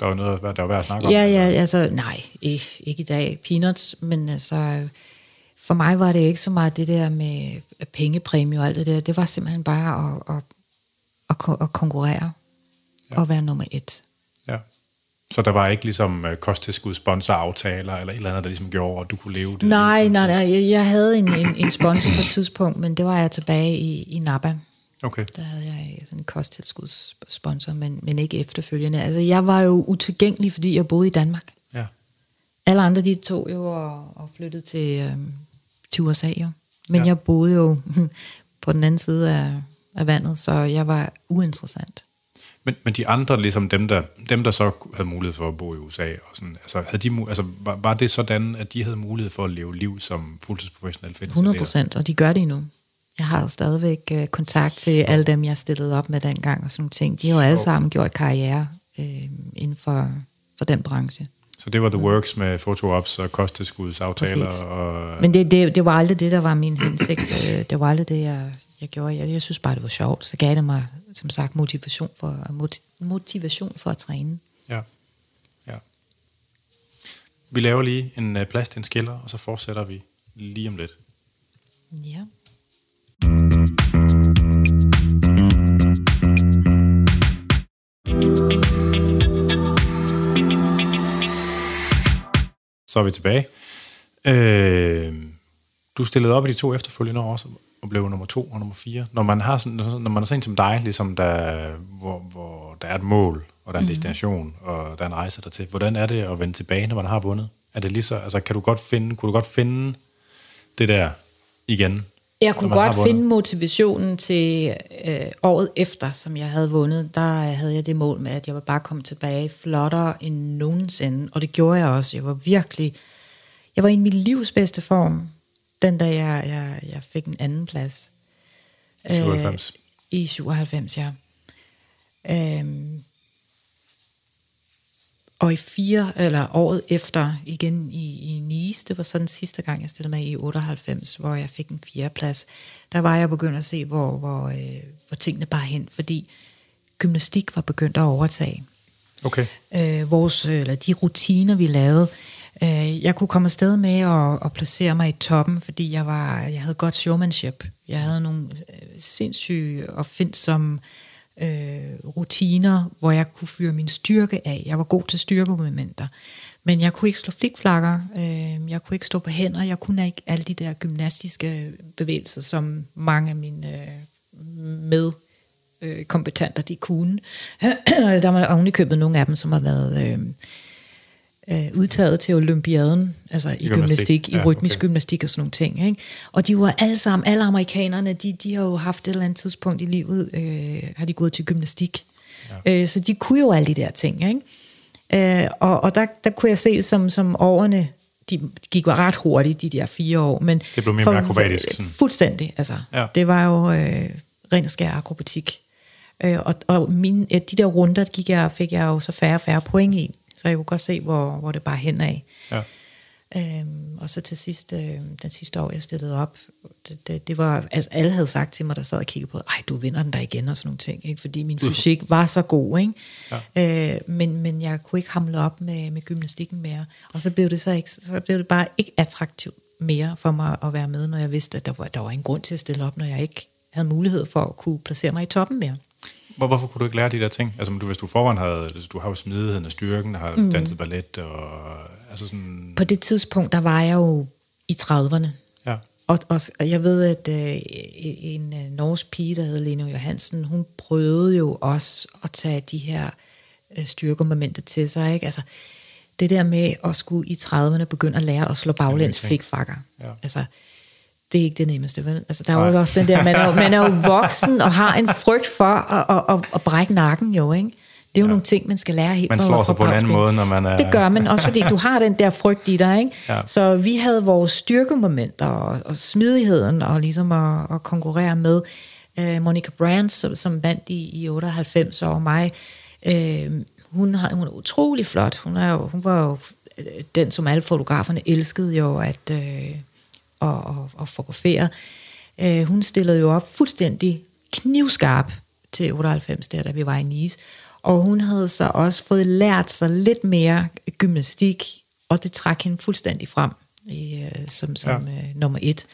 Der var noget, der var værd at snakke om. Ja, ja, altså, nej, ikke, ikke i dag, peanuts, men altså, for mig var det ikke så meget det der med pengepræmie og alt det der, det var simpelthen bare at, at, at, at konkurrere ja. og være nummer et. Ja. Så der var ikke ligesom uh, kosttilskud, sponsoraftaler eller et eller andet, der ligesom gjorde, at du kunne leve det? Nej, nej, nej. Jeg havde en, en, en sponsor på et tidspunkt, men det var jeg tilbage i, i Napa. Okay. Der havde jeg sådan en kosttilskudssponsor, men, men ikke efterfølgende. Altså, jeg var jo utilgængelig, fordi jeg boede i Danmark. Ja. Alle andre, de tog jo og, og flyttede til, øhm, til USA, jo. Men ja. jeg boede jo på den anden side af, af vandet, så jeg var uinteressant. Men, men de andre, ligesom dem der, dem, der så havde mulighed for at bo i USA, og sådan, altså, havde de, altså, var, var det sådan, at de havde mulighed for at leve liv som fuldtidsprofessionelle 100 procent, og de gør det endnu. Jeg har stadigvæk uh, kontakt til alle dem, jeg stillede op med dengang og sådan ting. De har jo alle sammen gjort karriere uh, inden for, for den branche. Så det var The Works med foto-ops og kosttilskudsaftaler? Og... Men det, det, det var aldrig det, der var min hensigt. Øh, det var aldrig det, jeg, jeg gjorde. Jeg, jeg synes bare, det var sjovt. Så gav det mig, som sagt, motivation for, motivation for at træne. Ja. ja. Vi laver lige en uh, plads til en skiller, og så fortsætter vi lige om lidt. Ja. Så er vi tilbage. Øh, du stillede op i de to efterfølgende år også, og blev nummer to og nummer fire. Når man, har sådan, når man er sådan en som dig, ligesom der, hvor, hvor der er et mål, og der er en mm. destination, og der er en rejse der til, hvordan er det at vende tilbage, når man har vundet? Er det lige så, altså, kan du godt finde, kunne du godt finde det der igen? Jeg kunne godt finde motivationen til øh, året efter, som jeg havde vundet. Der havde jeg det mål med, at jeg ville bare komme tilbage flottere end nogensinde. Og det gjorde jeg også. Jeg var virkelig... Jeg var i min livs bedste form, den dag jeg, jeg, jeg fik en anden plads. I 97? Øh, I 97, ja. Øhm, og i fire, eller året efter, igen i, i Nice, det var sådan sidste gang, jeg stillede mig i 98, hvor jeg fik en fjerdeplads, der var jeg begyndt at se, hvor, hvor, øh, hvor tingene bare hen, fordi gymnastik var begyndt at overtage. Okay. Øh, vores, eller de rutiner, vi lavede, øh, jeg kunne komme afsted med at, at placere mig i toppen, fordi jeg, var, jeg havde godt showmanship. Jeg havde nogle øh, sindssyge og findsomme øh, rutiner, hvor jeg kunne fyre min styrke af. Jeg var god til styrkemovementer. Men jeg kunne ikke slå flikflakker, øh, jeg kunne ikke stå på hænder, jeg kunne ikke alle de der gymnastiske bevægelser, som mange af mine øh, med øh, kompetenter, de kunne. der var ovenikøbet nogle af dem, som har været øh, øh, udtaget til olympiaden, altså i, gymnastik, gymnastik ja, i rytmisk okay. gymnastik og sådan nogle ting. Ikke? Og de var alle sammen, alle amerikanerne, de, de har jo haft et eller andet tidspunkt i livet, øh, har de gået til gymnastik. Ja. Øh, så de kunne jo alle de der ting. Ikke? Øh, og og der, der kunne jeg se, som, som årene, de gik ret hurtigt, de der fire år. Men det blev mere, for, mere akrobatisk. Sådan. Fuldstændig. Altså, ja. Det var jo øh, ren skær akrobatik. Øh, og og mine, de der runder gik jeg, fik jeg jo så færre og færre point i. Så jeg kunne godt se, hvor, hvor det bare hen af. Ja. Øhm, og så til sidst, øh, den sidste år, jeg stillede op, det, det, det var, altså alle havde sagt til mig, der sad og kiggede på, ej, du vinder den der igen, og sådan nogle ting, ikke? fordi min fysik var så god, ikke? Ja. Øh, men, men jeg kunne ikke hamle op med, med gymnastikken mere, og så blev det så, ikke, så blev det bare ikke attraktivt mere for mig at være med, når jeg vidste, at der var, der var en grund til at stille op, når jeg ikke havde mulighed for at kunne placere mig i toppen mere. Hvor, hvorfor kunne du ikke lære de der ting? Altså, du, hvis du forvejen havde, altså, du har jo smidigheden og styrken, har mm. danset ballet, og altså sådan... På det tidspunkt, der var jeg jo i 30'erne. Ja. Og, og, og jeg ved, at øh, en øh, norsk pige, der hed Lene Johansen, hun prøvede jo også at tage de her øh, styrkemomenter til sig, ikke? Altså, det der med at skulle i 30'erne begynde at lære at slå baglæns flikfakker. Ja. Altså, det er ikke det nemmeste, vel? Altså, der er jo også den der, man er, man er jo voksen og har en frygt for at, at, at, at brække nakken jo, ikke? Det er jo ja. nogle ting, man skal lære helt Man slår sig på en anden måde, når man er... Det gør man, også fordi du har den der frygt i dig, ikke? Ja. Så vi havde vores styrkemomenter og, og smidigheden og ligesom at, at konkurrere med uh, Monica Brandt, som, som vandt i, i 98 og mig. Uh, hun, har, hun er utrolig flot. Hun, er jo, hun var jo øh, den, som alle fotograferne elskede jo, at... Uh, og, og, og fotografere. Øh, hun stillede jo op fuldstændig knivskarp til 98, der, da vi var i Nice. Og hun havde så også fået lært sig lidt mere gymnastik, og det trak hende fuldstændig frem i, øh, som, som ja. øh, nummer et.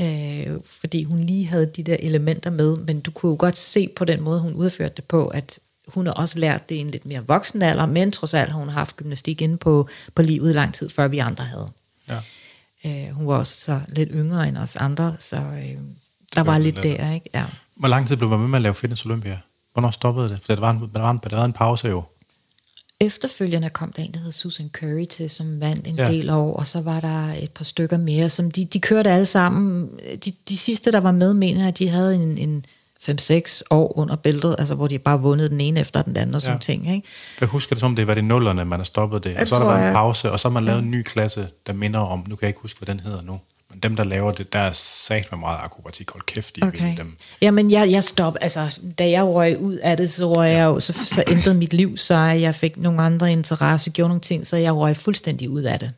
Øh, fordi hun lige havde de der elementer med, men du kunne jo godt se på den måde, hun udførte det på, at hun har også lært det i en lidt mere voksen alder, men trods alt har hun haft gymnastik inde på, på livet lang tid, før vi andre havde. Ja. Øh, hun var også så lidt yngre end os andre, så øh, der var lidt der, ikke? Ja. Hvor lang tid blev du med med at lave Fitness Olympia? Hvornår stoppede det? For der var en, der var en, der var en pause jo. Efterfølgende kom der en, der hed Susan Curry til, som vandt en ja. del år, og så var der et par stykker mere, som de, de kørte alle sammen. De, de sidste, der var med, mener at de havde en, en 5-6 år under bæltet, altså hvor de bare vundet den ene efter den anden og sådan ja. ting. Ikke? Jeg husker det som, det var det nullerne, man har stoppet det, jeg og så har der været en pause, og så har man lavet ja. en ny klasse, der minder om, nu kan jeg ikke huske, hvad den hedder nu. Men dem, der laver det, der er sagt med meget akrobatik. Hold kæft, de okay. dem. Jamen, jeg, jeg stop, altså, da jeg røg ud af det, så røg ja. jeg jo, så, så ændrede mit liv, så jeg fik nogle andre interesser, gjorde nogle ting, så jeg røg fuldstændig ud af det.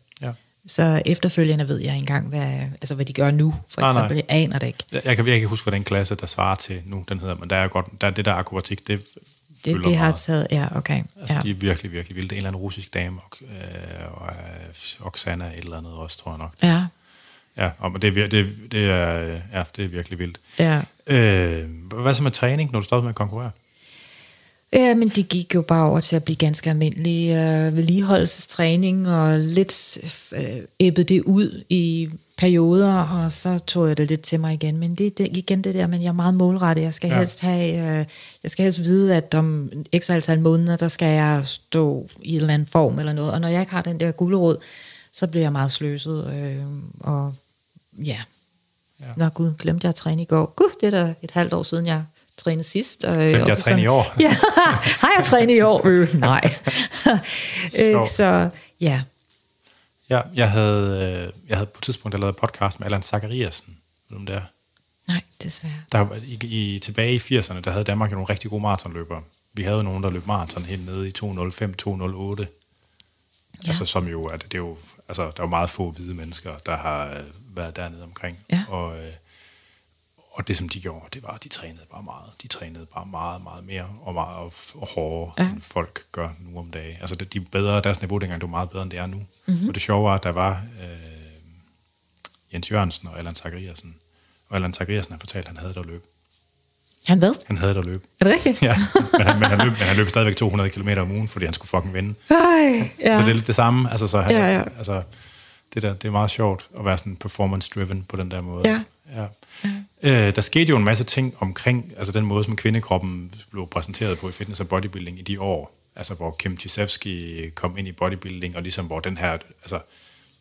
Så efterfølgende ved jeg ikke engang, hvad, altså, hvad de gør nu, for ah, eksempel. Nej. Jeg aner det ikke. Jeg, jeg, kan, jeg kan huske, hvad den klasse, der svarer til nu, den hedder, men der er godt, der er det der akrobatik, det det, det har taget, ja, okay. Altså, ja. de er virkelig, virkelig vilde. Det er en eller anden russisk dame, og, øh, og øh, Oksana et eller andet også, tror jeg nok. Ja. Ja, og det, er, det, det, er, ja, det er virkelig vildt. Ja. Øh, hvad så med træning, når du stoppede med at konkurrere? Ja, men det gik jo bare over til at blive ganske almindelig øh, vedligeholdelsestræning, og lidt øh, æbbede det ud i perioder, og så tog jeg det lidt til mig igen. Men det er igen det der, men jeg er meget målrettet. Jeg skal ja. helst have, øh, jeg skal helst vide, at om x antal måneder, der skal jeg stå i en eller anden form eller noget. Og når jeg ikke har den der guldråd, så bliver jeg meget sløset, øh, og ja. ja. Nå gud, glemte jeg at træne i går. Gud, det er da et halvt år siden, jeg trænede sidst. Og, glemte jeg at træne i år? ja, har jeg trænet i år? Øh, nej. øh, så ja. Ja, jeg havde, øh, jeg havde på et tidspunkt lavet podcast med Allan Zachariasen. Ved du, der? Nej, desværre. Der, i, i, tilbage i 80'erne, der havde Danmark jo nogle rigtig gode maratonløbere. Vi havde nogen, der løb maraton helt nede i 2.05, 2.08. Ja. Altså, som jo, at det er jo, altså, der er jo meget få hvide mennesker, der har øh, været dernede omkring. Ja. Og, øh, og det, som de gjorde, det var, at de trænede bare meget. De trænede bare meget, meget mere og meget og, og hårdere, ja. end folk gør nu om dagen. Altså, de bedre, deres niveau dengang, det var meget bedre, end det er nu. Mm-hmm. Og det sjove var, at der var øh, Jens Jørgensen og Allan Zachariasen. Og Allan Zachariasen har fortalt, at han havde der løb. Han hvad? Han havde der løb. Er det rigtigt? ja, men han, men han, løb, men han løb stadigvæk 200 km om ugen, fordi han skulle fucking vinde. Ej, ja. Så det er lidt det samme. Altså, så han, ja, ja. Altså, det, der, det er meget sjovt at være sådan performance-driven på den der måde. Ja. Ja. Øh, der skete jo en masse ting omkring altså den måde, som kvindekroppen blev præsenteret på i fitness og bodybuilding i de år. Altså hvor Kim Chisevsky kom ind i bodybuilding, og ligesom hvor den her, altså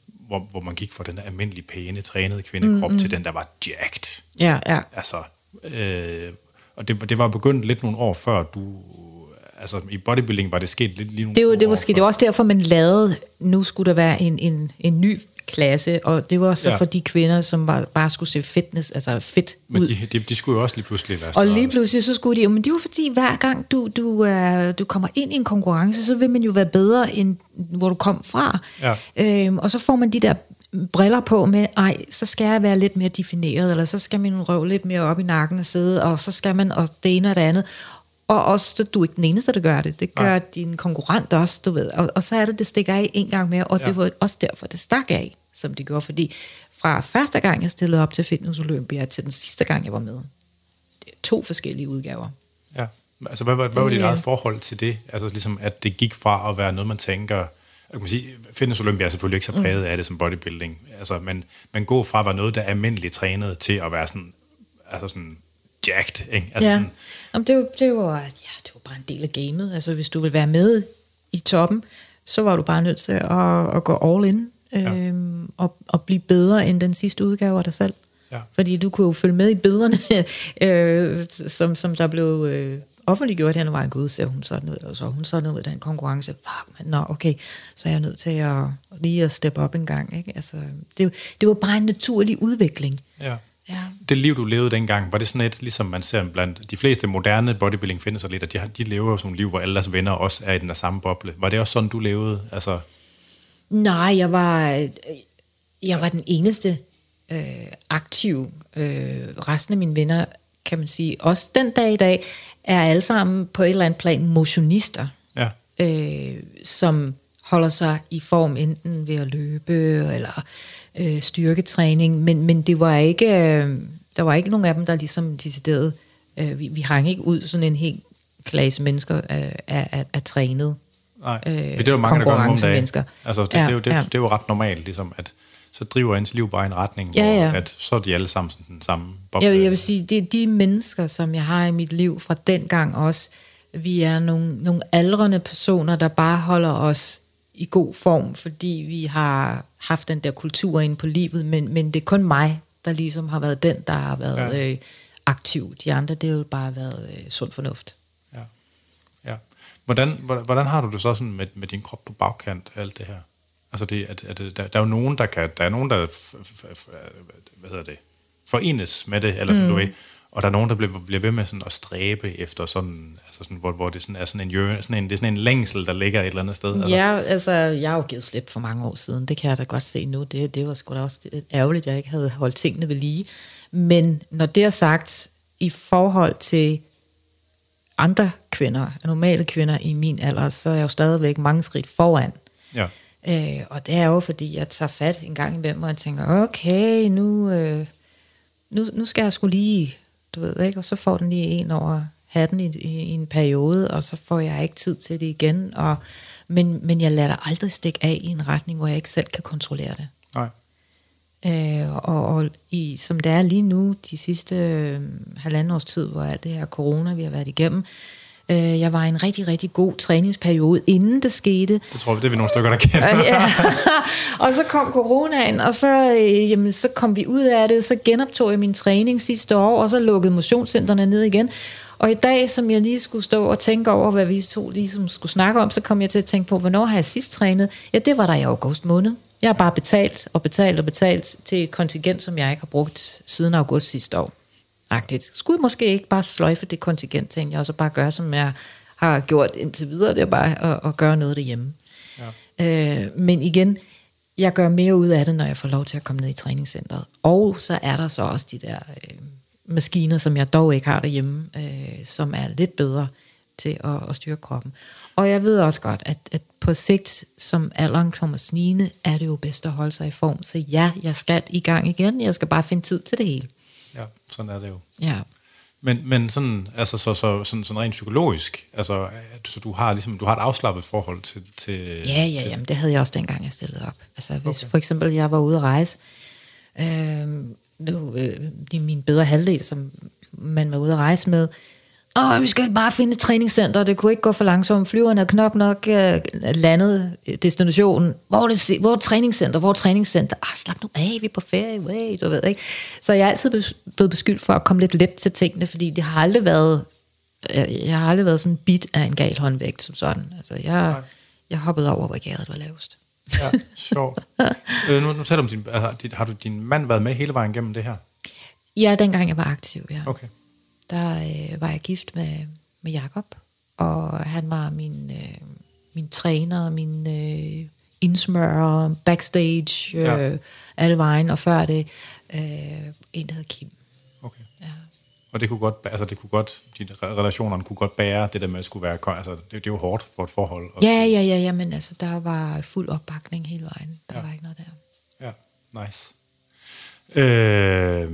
hvor, hvor man gik fra den almindelige pæne, trænede kvindekrop mm, mm. til den, der var jacked. Ja, ja. Altså, øh, og det, det var begyndt lidt nogle år før du altså i bodybuilding var det sket lidt lige nogle det var, det var, det var også derfor, man lavede, nu skulle der være en, en, en ny klasse, og det var så ja. for de kvinder, som bare, bare skulle se fitness, altså fit men ud. Men de, de, de skulle jo også lige pludselig være større. Og lige pludselig så skulle de, men det var fordi, hver gang du, du, uh, du kommer ind i en konkurrence, så vil man jo være bedre, end hvor du kom fra. Ja. Øhm, og så får man de der briller på med, ej, så skal jeg være lidt mere defineret, eller så skal min røv lidt mere op i nakken og sidde, og så skal man, og det ene og det andet. Og også, du er ikke den eneste, der gør det. Det gør Nej. din konkurrent også, du ved. Og, og så er det, det stikker af en gang mere, og ja. det var også derfor, det stak af, som det gjorde. Fordi fra første gang, jeg stillede op til Fitness Olympia, til den sidste gang, jeg var med, det er to forskellige udgaver. Ja, altså hvad, hvad, hvad var dit eget forhold til det? Altså ligesom, at det gik fra at være noget, man tænker, jeg kan sige, Fitness Olympia er selvfølgelig ikke så præget mm. af det som bodybuilding, altså, men man går fra at være noget, der er almindeligt trænet, til at være sådan, altså sådan jacked. Ikke? Altså ja. sådan, Jamen, det, var, det, var, ja, det var bare en del af gamet. Altså, hvis du vil være med i toppen, så var du bare nødt til at, at gå all in ja. øhm, og, og blive bedre end den sidste udgave af dig selv. Ja. Fordi du kunne jo følge med i billederne, øh, som, som der blev øh, offentliggjort her, var en gud, ser hun sådan ud, og så hun sådan ud af den konkurrence. Fuck, nå, okay, så er jeg nødt til at lige at steppe op en gang. Ikke? Altså, det, det var bare en naturlig udvikling. Ja. Ja. Det liv, du levede dengang, var det sådan et, ligesom man ser blandt de fleste moderne bodybuilding findes lidt, at de, de lever jo som et liv, hvor alle deres venner også er i den der samme boble. Var det også sådan, du levede? Altså... Nej, jeg var, jeg var den eneste øh, aktiv. Øh, resten af mine venner kan man sige, også den dag i dag, er alle sammen på et eller andet plan motionister, Ja. øh, som holder sig i form enten ved at løbe eller øh, styrketræning, men, men det var ikke, øh, der var ikke nogen af dem, der ligesom decideret, øh, vi, vi hang ikke ud sådan en helt klasse mennesker af, af, af, af trænet. Nej, Øh, øh, det er jo mange, der gør nogle dage. konkurrencemennesker. Altså, det, Ja, det, er jo, det, ja. det er jo ret normalt, ligesom, at så driver ens liv bare i en retning, Ja, hvor ja. At, så er de alle sammen sådan den samme boble. Jeg vil, jeg vil sige, det er de mennesker, som jeg har i mit liv fra dengang også. Vi er nogle, nogle aldrende personer, der bare holder os i god form, fordi vi har haft den der kultur ind på livet, men, men det er kun mig, der ligesom har været den, der har været Ja. øh, aktiv. De andre, det har jo bare været øh, sund fornuft. Ja. ja. Hvordan, hvordan, har du det så sådan med, med din krop på bagkant af alt det her? Altså, det, at, at, der, der er jo nogen, der kan, der er nogen, der f, f, f, hvad hedder det, forenes med det, eller sådan, mm. du ved, og der er nogen, der bliver, bliver ved med sådan at stræbe efter sådan, altså sådan, hvor, hvor det sådan er sådan en, jø- sådan en, det er sådan en længsel, der ligger et eller andet sted. Altså, Ja, altså, jeg har jo givet slip for mange år siden. Det kan jeg da godt se nu. Det, det var sgu da også ærgerligt, at jeg ikke havde holdt tingene ved lige. Men når det er sagt, i forhold til andre kvinder, normale kvinder i min alder, så er jeg jo stadigvæk mange skridt foran. ja. Øh, og det er jo, fordi jeg tager fat en gang imellem, og jeg tænker, okay, nu, øh, nu, nu skal jeg skulle lige, du ved ikke, og så får den lige en over hatten i, i, i en periode, og så får jeg ikke tid til det igen. Og, men, men jeg lader det aldrig stikke af i en retning, hvor jeg ikke selv kan kontrollere det. Nej. Øh, og og i, som det er lige nu, de sidste øh, halvanden års tid, hvor alt det her corona, vi har været igennem, øh, jeg var i en rigtig, rigtig god træningsperiode, inden det skete. Det tror vi, det er vi nogle stykker, der kender. Øh, ja. og så kom coronaen, og så, øh, jamen, så kom vi ud af det, så genoptog jeg min træning sidste år, og så lukkede motionscentrene ned igen. Og i dag, som jeg lige skulle stå og tænke over, hvad vi to ligesom skulle snakke om, så kom jeg til at tænke på, hvornår har jeg sidst trænet? Ja, det var der i august måned. Jeg har bare betalt og betalt og betalt til et kontingent, som jeg ikke har brugt siden august sidste år. Agtigt. Skulle måske ikke bare sløjfe det kontingent, tænkte jeg, og så bare gøre, som jeg har gjort indtil videre, det er bare at, at gøre noget derhjemme. Ja. Øh, men igen, jeg gør mere ud af det, når jeg får lov til at komme ned i træningscenteret. Og så er der så også de der øh, maskiner, som jeg dog ikke har derhjemme, øh, som er lidt bedre til at, at styre kroppen. Og jeg ved også godt, at, at på sigt, som alderen kommer snigende, er det jo bedst at holde sig i form. Så ja, jeg skal i gang igen. Jeg skal bare finde tid til det hele. Ja, sådan er det jo. Ja. Men, men sådan, altså, så, så, sådan, sådan rent psykologisk, altså, så du har, ligesom, du har et afslappet forhold til... til Ja, ja, jamen, det havde jeg også dengang, jeg stillede op. Altså, hvis okay. for eksempel jeg var ude at rejse, øh, nu, øh, det er min bedre halvdel, som man var ude at rejse med, Åh, vi skal bare finde et træningscenter, det kunne ikke gå for langsomt. Flyverne er knap nok øh, landet øh, destinationen. Hvor er, det, hvor er træningscenter? Hvor er træningscenter? Ah, slap nu af, vi er på ferie, way, du ved ikke. Så jeg er altid blevet beskyldt for at komme lidt let til tingene, fordi det har aldrig været, øh, jeg har aldrig været sådan bit af en gal håndvægt som sådan. Altså, jeg, jeg hoppede over, hvor gæret var lavest. Ja, sjovt. øh, nu, nu taler du om din, altså, har du din mand været med hele vejen gennem det her? Ja, dengang jeg var aktiv, ja. Okay. Der øh, var jeg gift med, med Jakob, og han var min, øh, min træner, min øh, indsmører, backstage, øh, Ja. alle vejen, og før det øh, en, der hed Kim. okay. Ja. Og det kunne godt, altså det kunne godt, de relationerne kunne godt bære det der med at skulle være, altså det, det er jo hårdt for et forhold. Og, ja, ja, ja, ja, men altså, der var fuld opbakning hele vejen. Der ja. var ikke noget der. Ja, nice. Øh,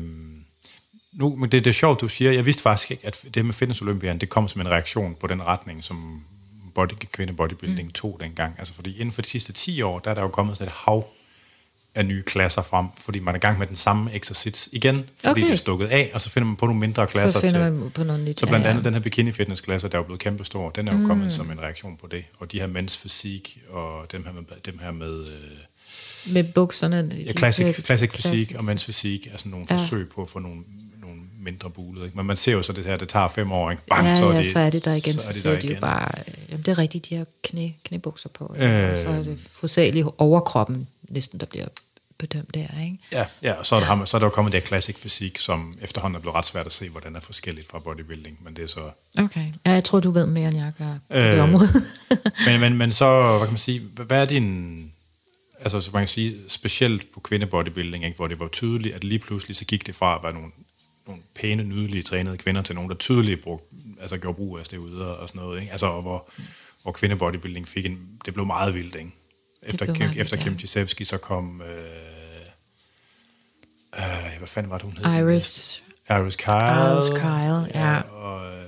nu, men det, det er sjovt, du siger, jeg vidste faktisk ikke, at det med Fitness Olympian, det kom som en reaktion på den retning, som body, kvinde bodybuilding mm. tog dengang. Altså fordi inden for de sidste 10 år, der er der jo kommet sådan et hav af nye klasser frem, fordi man er i gang med den samme exercits igen, fordi Okay. det er stukket af, og så finder man på nogle mindre klasser Så finder til. man på noget nyt. Så blandt ja, andet ja. den her bikini fitness klasse, der er jo blevet kæmpe stor, den er jo mm. kommet som en reaktion på det. Og de her mænds fysik, og dem her med, dem her med øh, Med bukserne. ja, classic, classic fysik og mænds fysik, altså nogle Ja. forsøg på at få nogle mindre bulede. Ikke? Men man ser jo så det her, det tager fem år, ikke? Bang, ja, så er ja, det, så er det der igen, så så, er så der de jo igen. bare, øh, jamen det er rigtigt, de har knæ, knæbukser på, Øh. øh, og så er det hovedsageligt overkroppen næsten, der bliver bedømt der, ikke? Ja, ja og så er, der, ja. så er der jo kommet det her classic fysik, som efterhånden er blevet ret svært at se, hvordan er forskelligt fra bodybuilding, men det er så... Okay. Ja, jeg tror, du ved mere, end jeg gør på øh, det Øh, område. Men, men, men så, hvad kan man sige, hvad er din... Altså, så man kan sige, specielt på kvindebodybuilding, ikke, hvor det var tydeligt, at lige pludselig så gik det fra at være nogle nogle pæne, nydelige, trænede kvinder til nogle, der tydeligt brugte, altså gjorde brug af steroider og sådan noget. Ikke? Altså, og hvor, hvor kvindebodybuilding fik en... Det blev meget vildt, ikke? Efter, Kim, meget efter vildt, Kim ja. Chisevski, så kom... Øh, øh, hvad fanden var det, hun hed? Iris. Iris Kyle. Iris Kyle, ja. og, øh,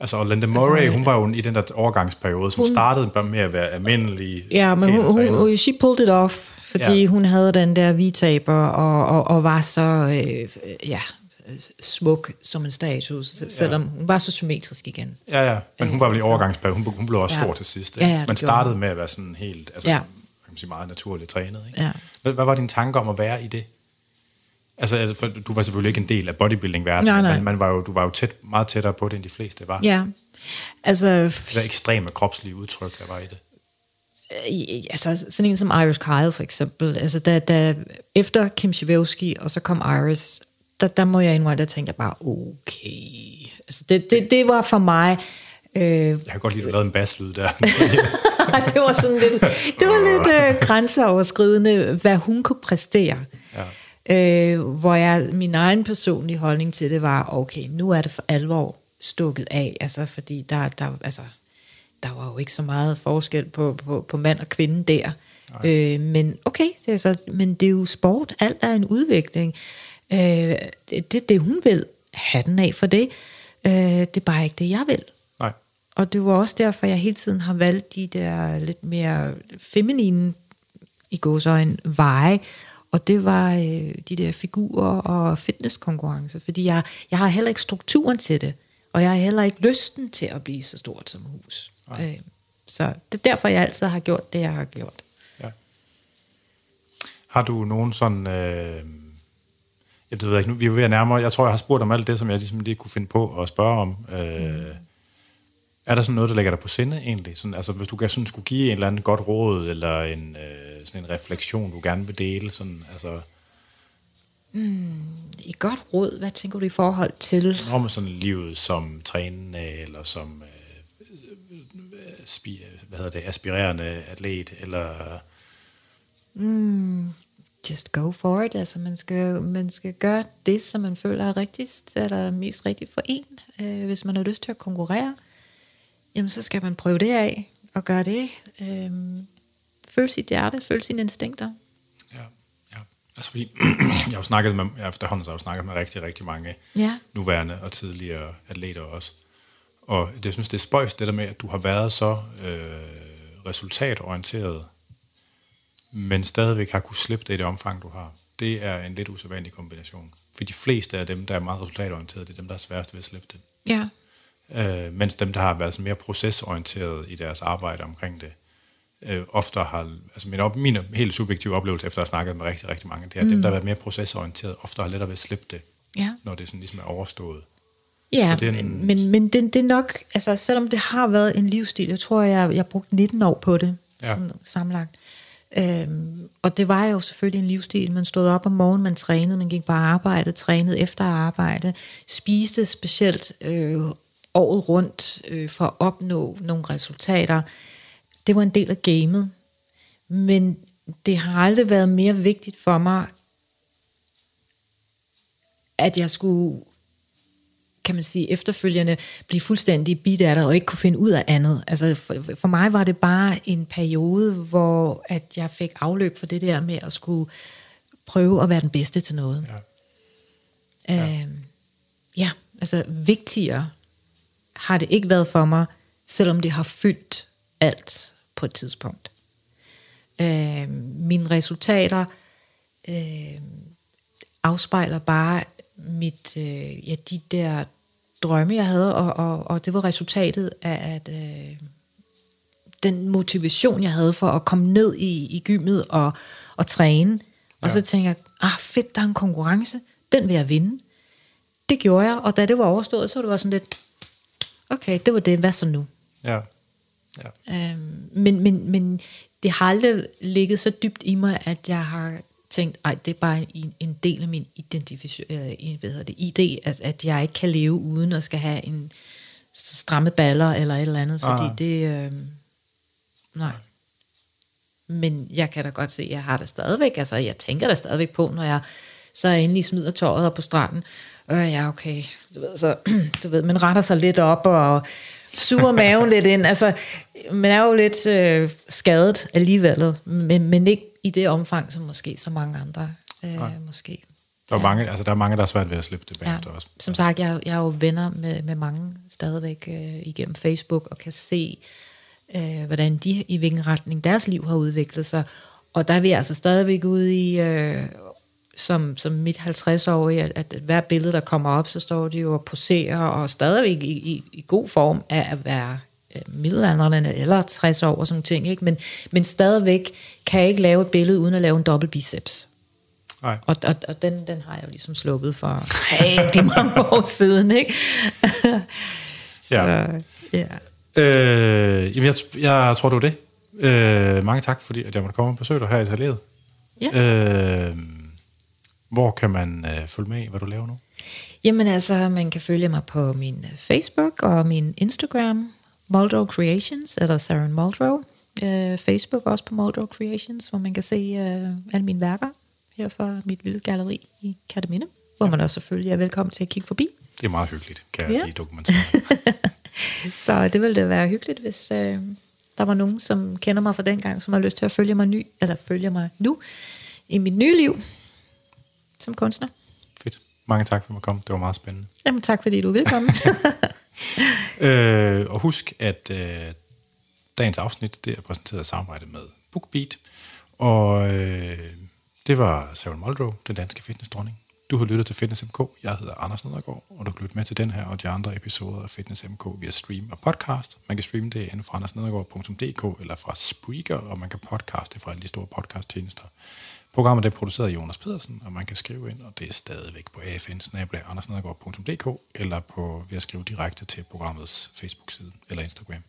altså, og Linda Murray, Altså, hun var jo i den der overgangsperiode, som hun- startede bare med at være almindelig. Ja, men hun, og hun, hun, she pulled it off, fordi Ja. ja. hun havde den der vitaber og, og, og var så øh, ja, smuk som en status, selvom hun var så symmetrisk igen. Ja, ja, men hun var vel i så- overgangsperiode. Hun, hun blev også Ja. stor til sidst. Ja, Ikke? ja, det Man startede hun. med at være sådan helt, altså, Ja. ja. kan man sige, meget naturligt trænet. Ikke? Ja. Hvad, hvad var din tanke om at være i det? Altså, for du var selvfølgelig ikke en del af bodybuilding-verdenen, men man var jo, du var jo tæt, meget tættere på det, end de fleste var. Ja, altså, Det der ekstreme kropslige udtryk, der var i det. øh, altså sådan en som Iris Kyle for eksempel, altså da, da, efter Kim Shivevski, og så kom Iris, der, der må jeg indrømme, der tænkte jeg bare, okay. Altså det, det, det var for mig... Øh, Jeg kan godt lide, at du lavede en basslyd der. det var sådan lidt, det var lidt øh, grænseoverskridende, hvad hun kunne præstere. Ja. Øh, hvor jeg, min egen personlige holdning til det var, okay, nu er det for alvor stukket af, altså fordi der, der, altså, der var jo ikke så meget forskel på, på, på mand og kvinde der. Øh, men okay, så jeg så, men det er jo sport, alt er en udvikling. Øh, det, det, det hun vil have den af for det, øh, det er bare ikke det, jeg vil. Nej. Og det var også derfor, jeg hele tiden har valgt de der lidt mere feminine, i gåsøjne, veje. Og det var øh, de der figurer og fitnesskonkurrencer, fordi jeg, jeg har heller ikke strukturen til det, og jeg har heller ikke lysten til at blive så stort som hus. Øh, så det er derfor, jeg altid har gjort det, jeg har gjort. Ja. Har du nogen sådan... Øh, jeg ved ikke, nu, vi er ved at nærmere... Jeg tror, jeg har spurgt om alt det, som jeg ligesom lige kunne finde på at spørge om. Øh, Er der sådan noget, der lægger dig på sinde egentlig? Sådan, altså, hvis du kan, sådan, skulle give en eller anden godt råd, eller en, øh, sådan en refleksion, du gerne vil dele, sådan, altså, I godt råd, hvad tænker du i forhold til? om sådan livet som trænende, eller som øh, øh, spi, hvad hedder det, aspirerende atlet, eller... Just go for it. Altså, man skal, man skal gøre det, som man føler er rigtigst, eller mest rigtigt for en. Øh, hvis man har lyst til at konkurrere, jamen så skal man prøve det af, og gøre det. Øh, føle sit hjerte, føle sine instinkter. Ja, ja. Altså fordi, jeg har snakket med, jeg efterhånden så har jeg snakket med rigtig, rigtig mange Ja. nuværende og tidligere atleter også. Og det, jeg synes, det er spøjs, det der med, at du har været så øh, resultatorienteret, men stadigvæk har kunne slippe det i det omfang, du har. Det er en lidt usædvanlig kombination. For de fleste af dem, der er meget resultatorienterede, det er dem, der er sværest ved at slippe det. Ja. Øh, mens dem, der har været sådan mere procesorienteret i deres arbejde omkring det, øh, ofte har, altså min, op, min helt subjektive oplevelse, efter at have snakket med rigtig, rigtig mange, det er, at dem, der har været mere procesorienteret, ofte har lettere ved at slippe det, Ja. når det sådan ligesom er overstået. Ja, Så det er en- men, men det, det er nok, altså selvom det har været en livsstil, jeg tror, jeg, jeg brugte 19 år på det, Ja. sådan sammenlagt. Øhm, og det var jo selvfølgelig en livsstil. Man stod op om morgenen, man trænede, man gik på arbejde, trænede efter arbejde, spiste specielt øh, året rundt øh, for at opnå nogle resultater. Det var en del af gamet. Men det har aldrig været mere vigtigt for mig, at jeg skulle kan man sige, efterfølgende blive fuldstændig bit af det, og ikke kunne finde ud af andet. Altså for, for mig var det bare en periode, hvor at jeg fik afløb for det der med at skulle prøve at være den bedste til noget. Ja. Ja, øhm, ja altså vigtigere har det ikke været for mig, selvom det har fyldt alt på et tidspunkt. Øh, mine resultater øh, afspejler bare mit, øh, ja, de der drømme, jeg havde, og, og, og det var resultatet af at, øh, den motivation, jeg havde for at komme ned i, i gymmet og, og træne. Og Ja. så tænker jeg, ah fedt, der er en konkurrence, den vil jeg vinde. Det gjorde jeg, og da det var overstået, så var det var sådan lidt, okay, det var det, hvad så nu? Ja. ja. Øhm, men, men, men det har aldrig ligget så dybt i mig, at jeg har tænkt, ej, det er bare en, en del af min eller en, hvad hedder det, ID, at, at jeg ikke kan leve uden at skal have en stramme baller eller et eller andet, fordi Nej. det, øh, nej. Men jeg kan da godt se, at jeg har det stadigvæk, altså jeg tænker da stadigvæk på, når jeg så endelig smider tøjet op på stranden, øh, ja, okay, du ved, så, du ved, man retter sig lidt op og suger maven lidt ind. Altså, man er jo lidt øh, skadet alligevel, men, men ikke i det omfang, som måske så mange andre øh, måske. Der er, ja. mange, altså, der er mange, der er svært ved at slippe det bagefter ja. også. Som sagt, jeg, jeg er jo venner med, med mange stadigvæk øh, igennem Facebook, og kan se, øh, hvordan de, i hvilken retning deres liv har udviklet sig. Og der er vi altså stadigvæk ude i, øh, som, som mit 50-årige, at, at hver billede, der kommer op, så står de jo og poserer, og stadigvæk i, i, i god form af at være øh, middelaldrende eller 60 år og sådan ting, ikke? Men, men stadigvæk kan jeg ikke lave et billede uden at lave en dobbelt biceps. Nej. Og, og, og den, den har jeg jo ligesom sluppet for rigtig mange år siden, ikke? så, Ja. ja. Øh, jamen, jeg, jeg tror, det var det. Øh, mange tak, fordi at jeg måtte komme og besøge dig her i atelieret. Ja. Øh, hvor kan man øh, følge med i, hvad du laver nu? Jamen altså, man kan følge mig på min øh, Facebook og min Instagram, Muldrow Creations, eller Saren Muldrow. Øh, Facebook også på Muldrow Creations, hvor man kan se øh, alle mine værker her fra mit lille galleri i Kataminde, hvor man også selvfølgelig er velkommen til at kigge forbi. Det er meget hyggeligt, kan jeg Ja. ja. lige dokumentere. Så det ville da være hyggeligt, hvis øh, der var nogen, som kender mig fra dengang, som har lyst til at følge mig, ny, eller følge mig nu i mit nye liv som kunstner. Fedt. Mange tak, for at komme. Det var meget spændende. Jamen tak, fordi du er velkommen. Øh, og husk, at øh, dagens afsnit det er præsenteret i samarbejde med BookBeat. Og øh, det var Sarah Muldrow, den danske fitnessdronning. Du har lyttet til Fitness MK. Jeg hedder Anders Nedergaard, og du kan lytte med til den her og de andre episoder af Fitness MK via stream og podcast. Man kan streame det inde fra andersnedergaard.dk eller fra Spreaker, og man kan podcaste fra alle de store podcasttjenester. Programmet er produceret af Jonas Pedersen, og man kan skrive ind, og det er stadigvæk på afn eller på ved at skrive direkte til programmets Facebook-side eller Instagram.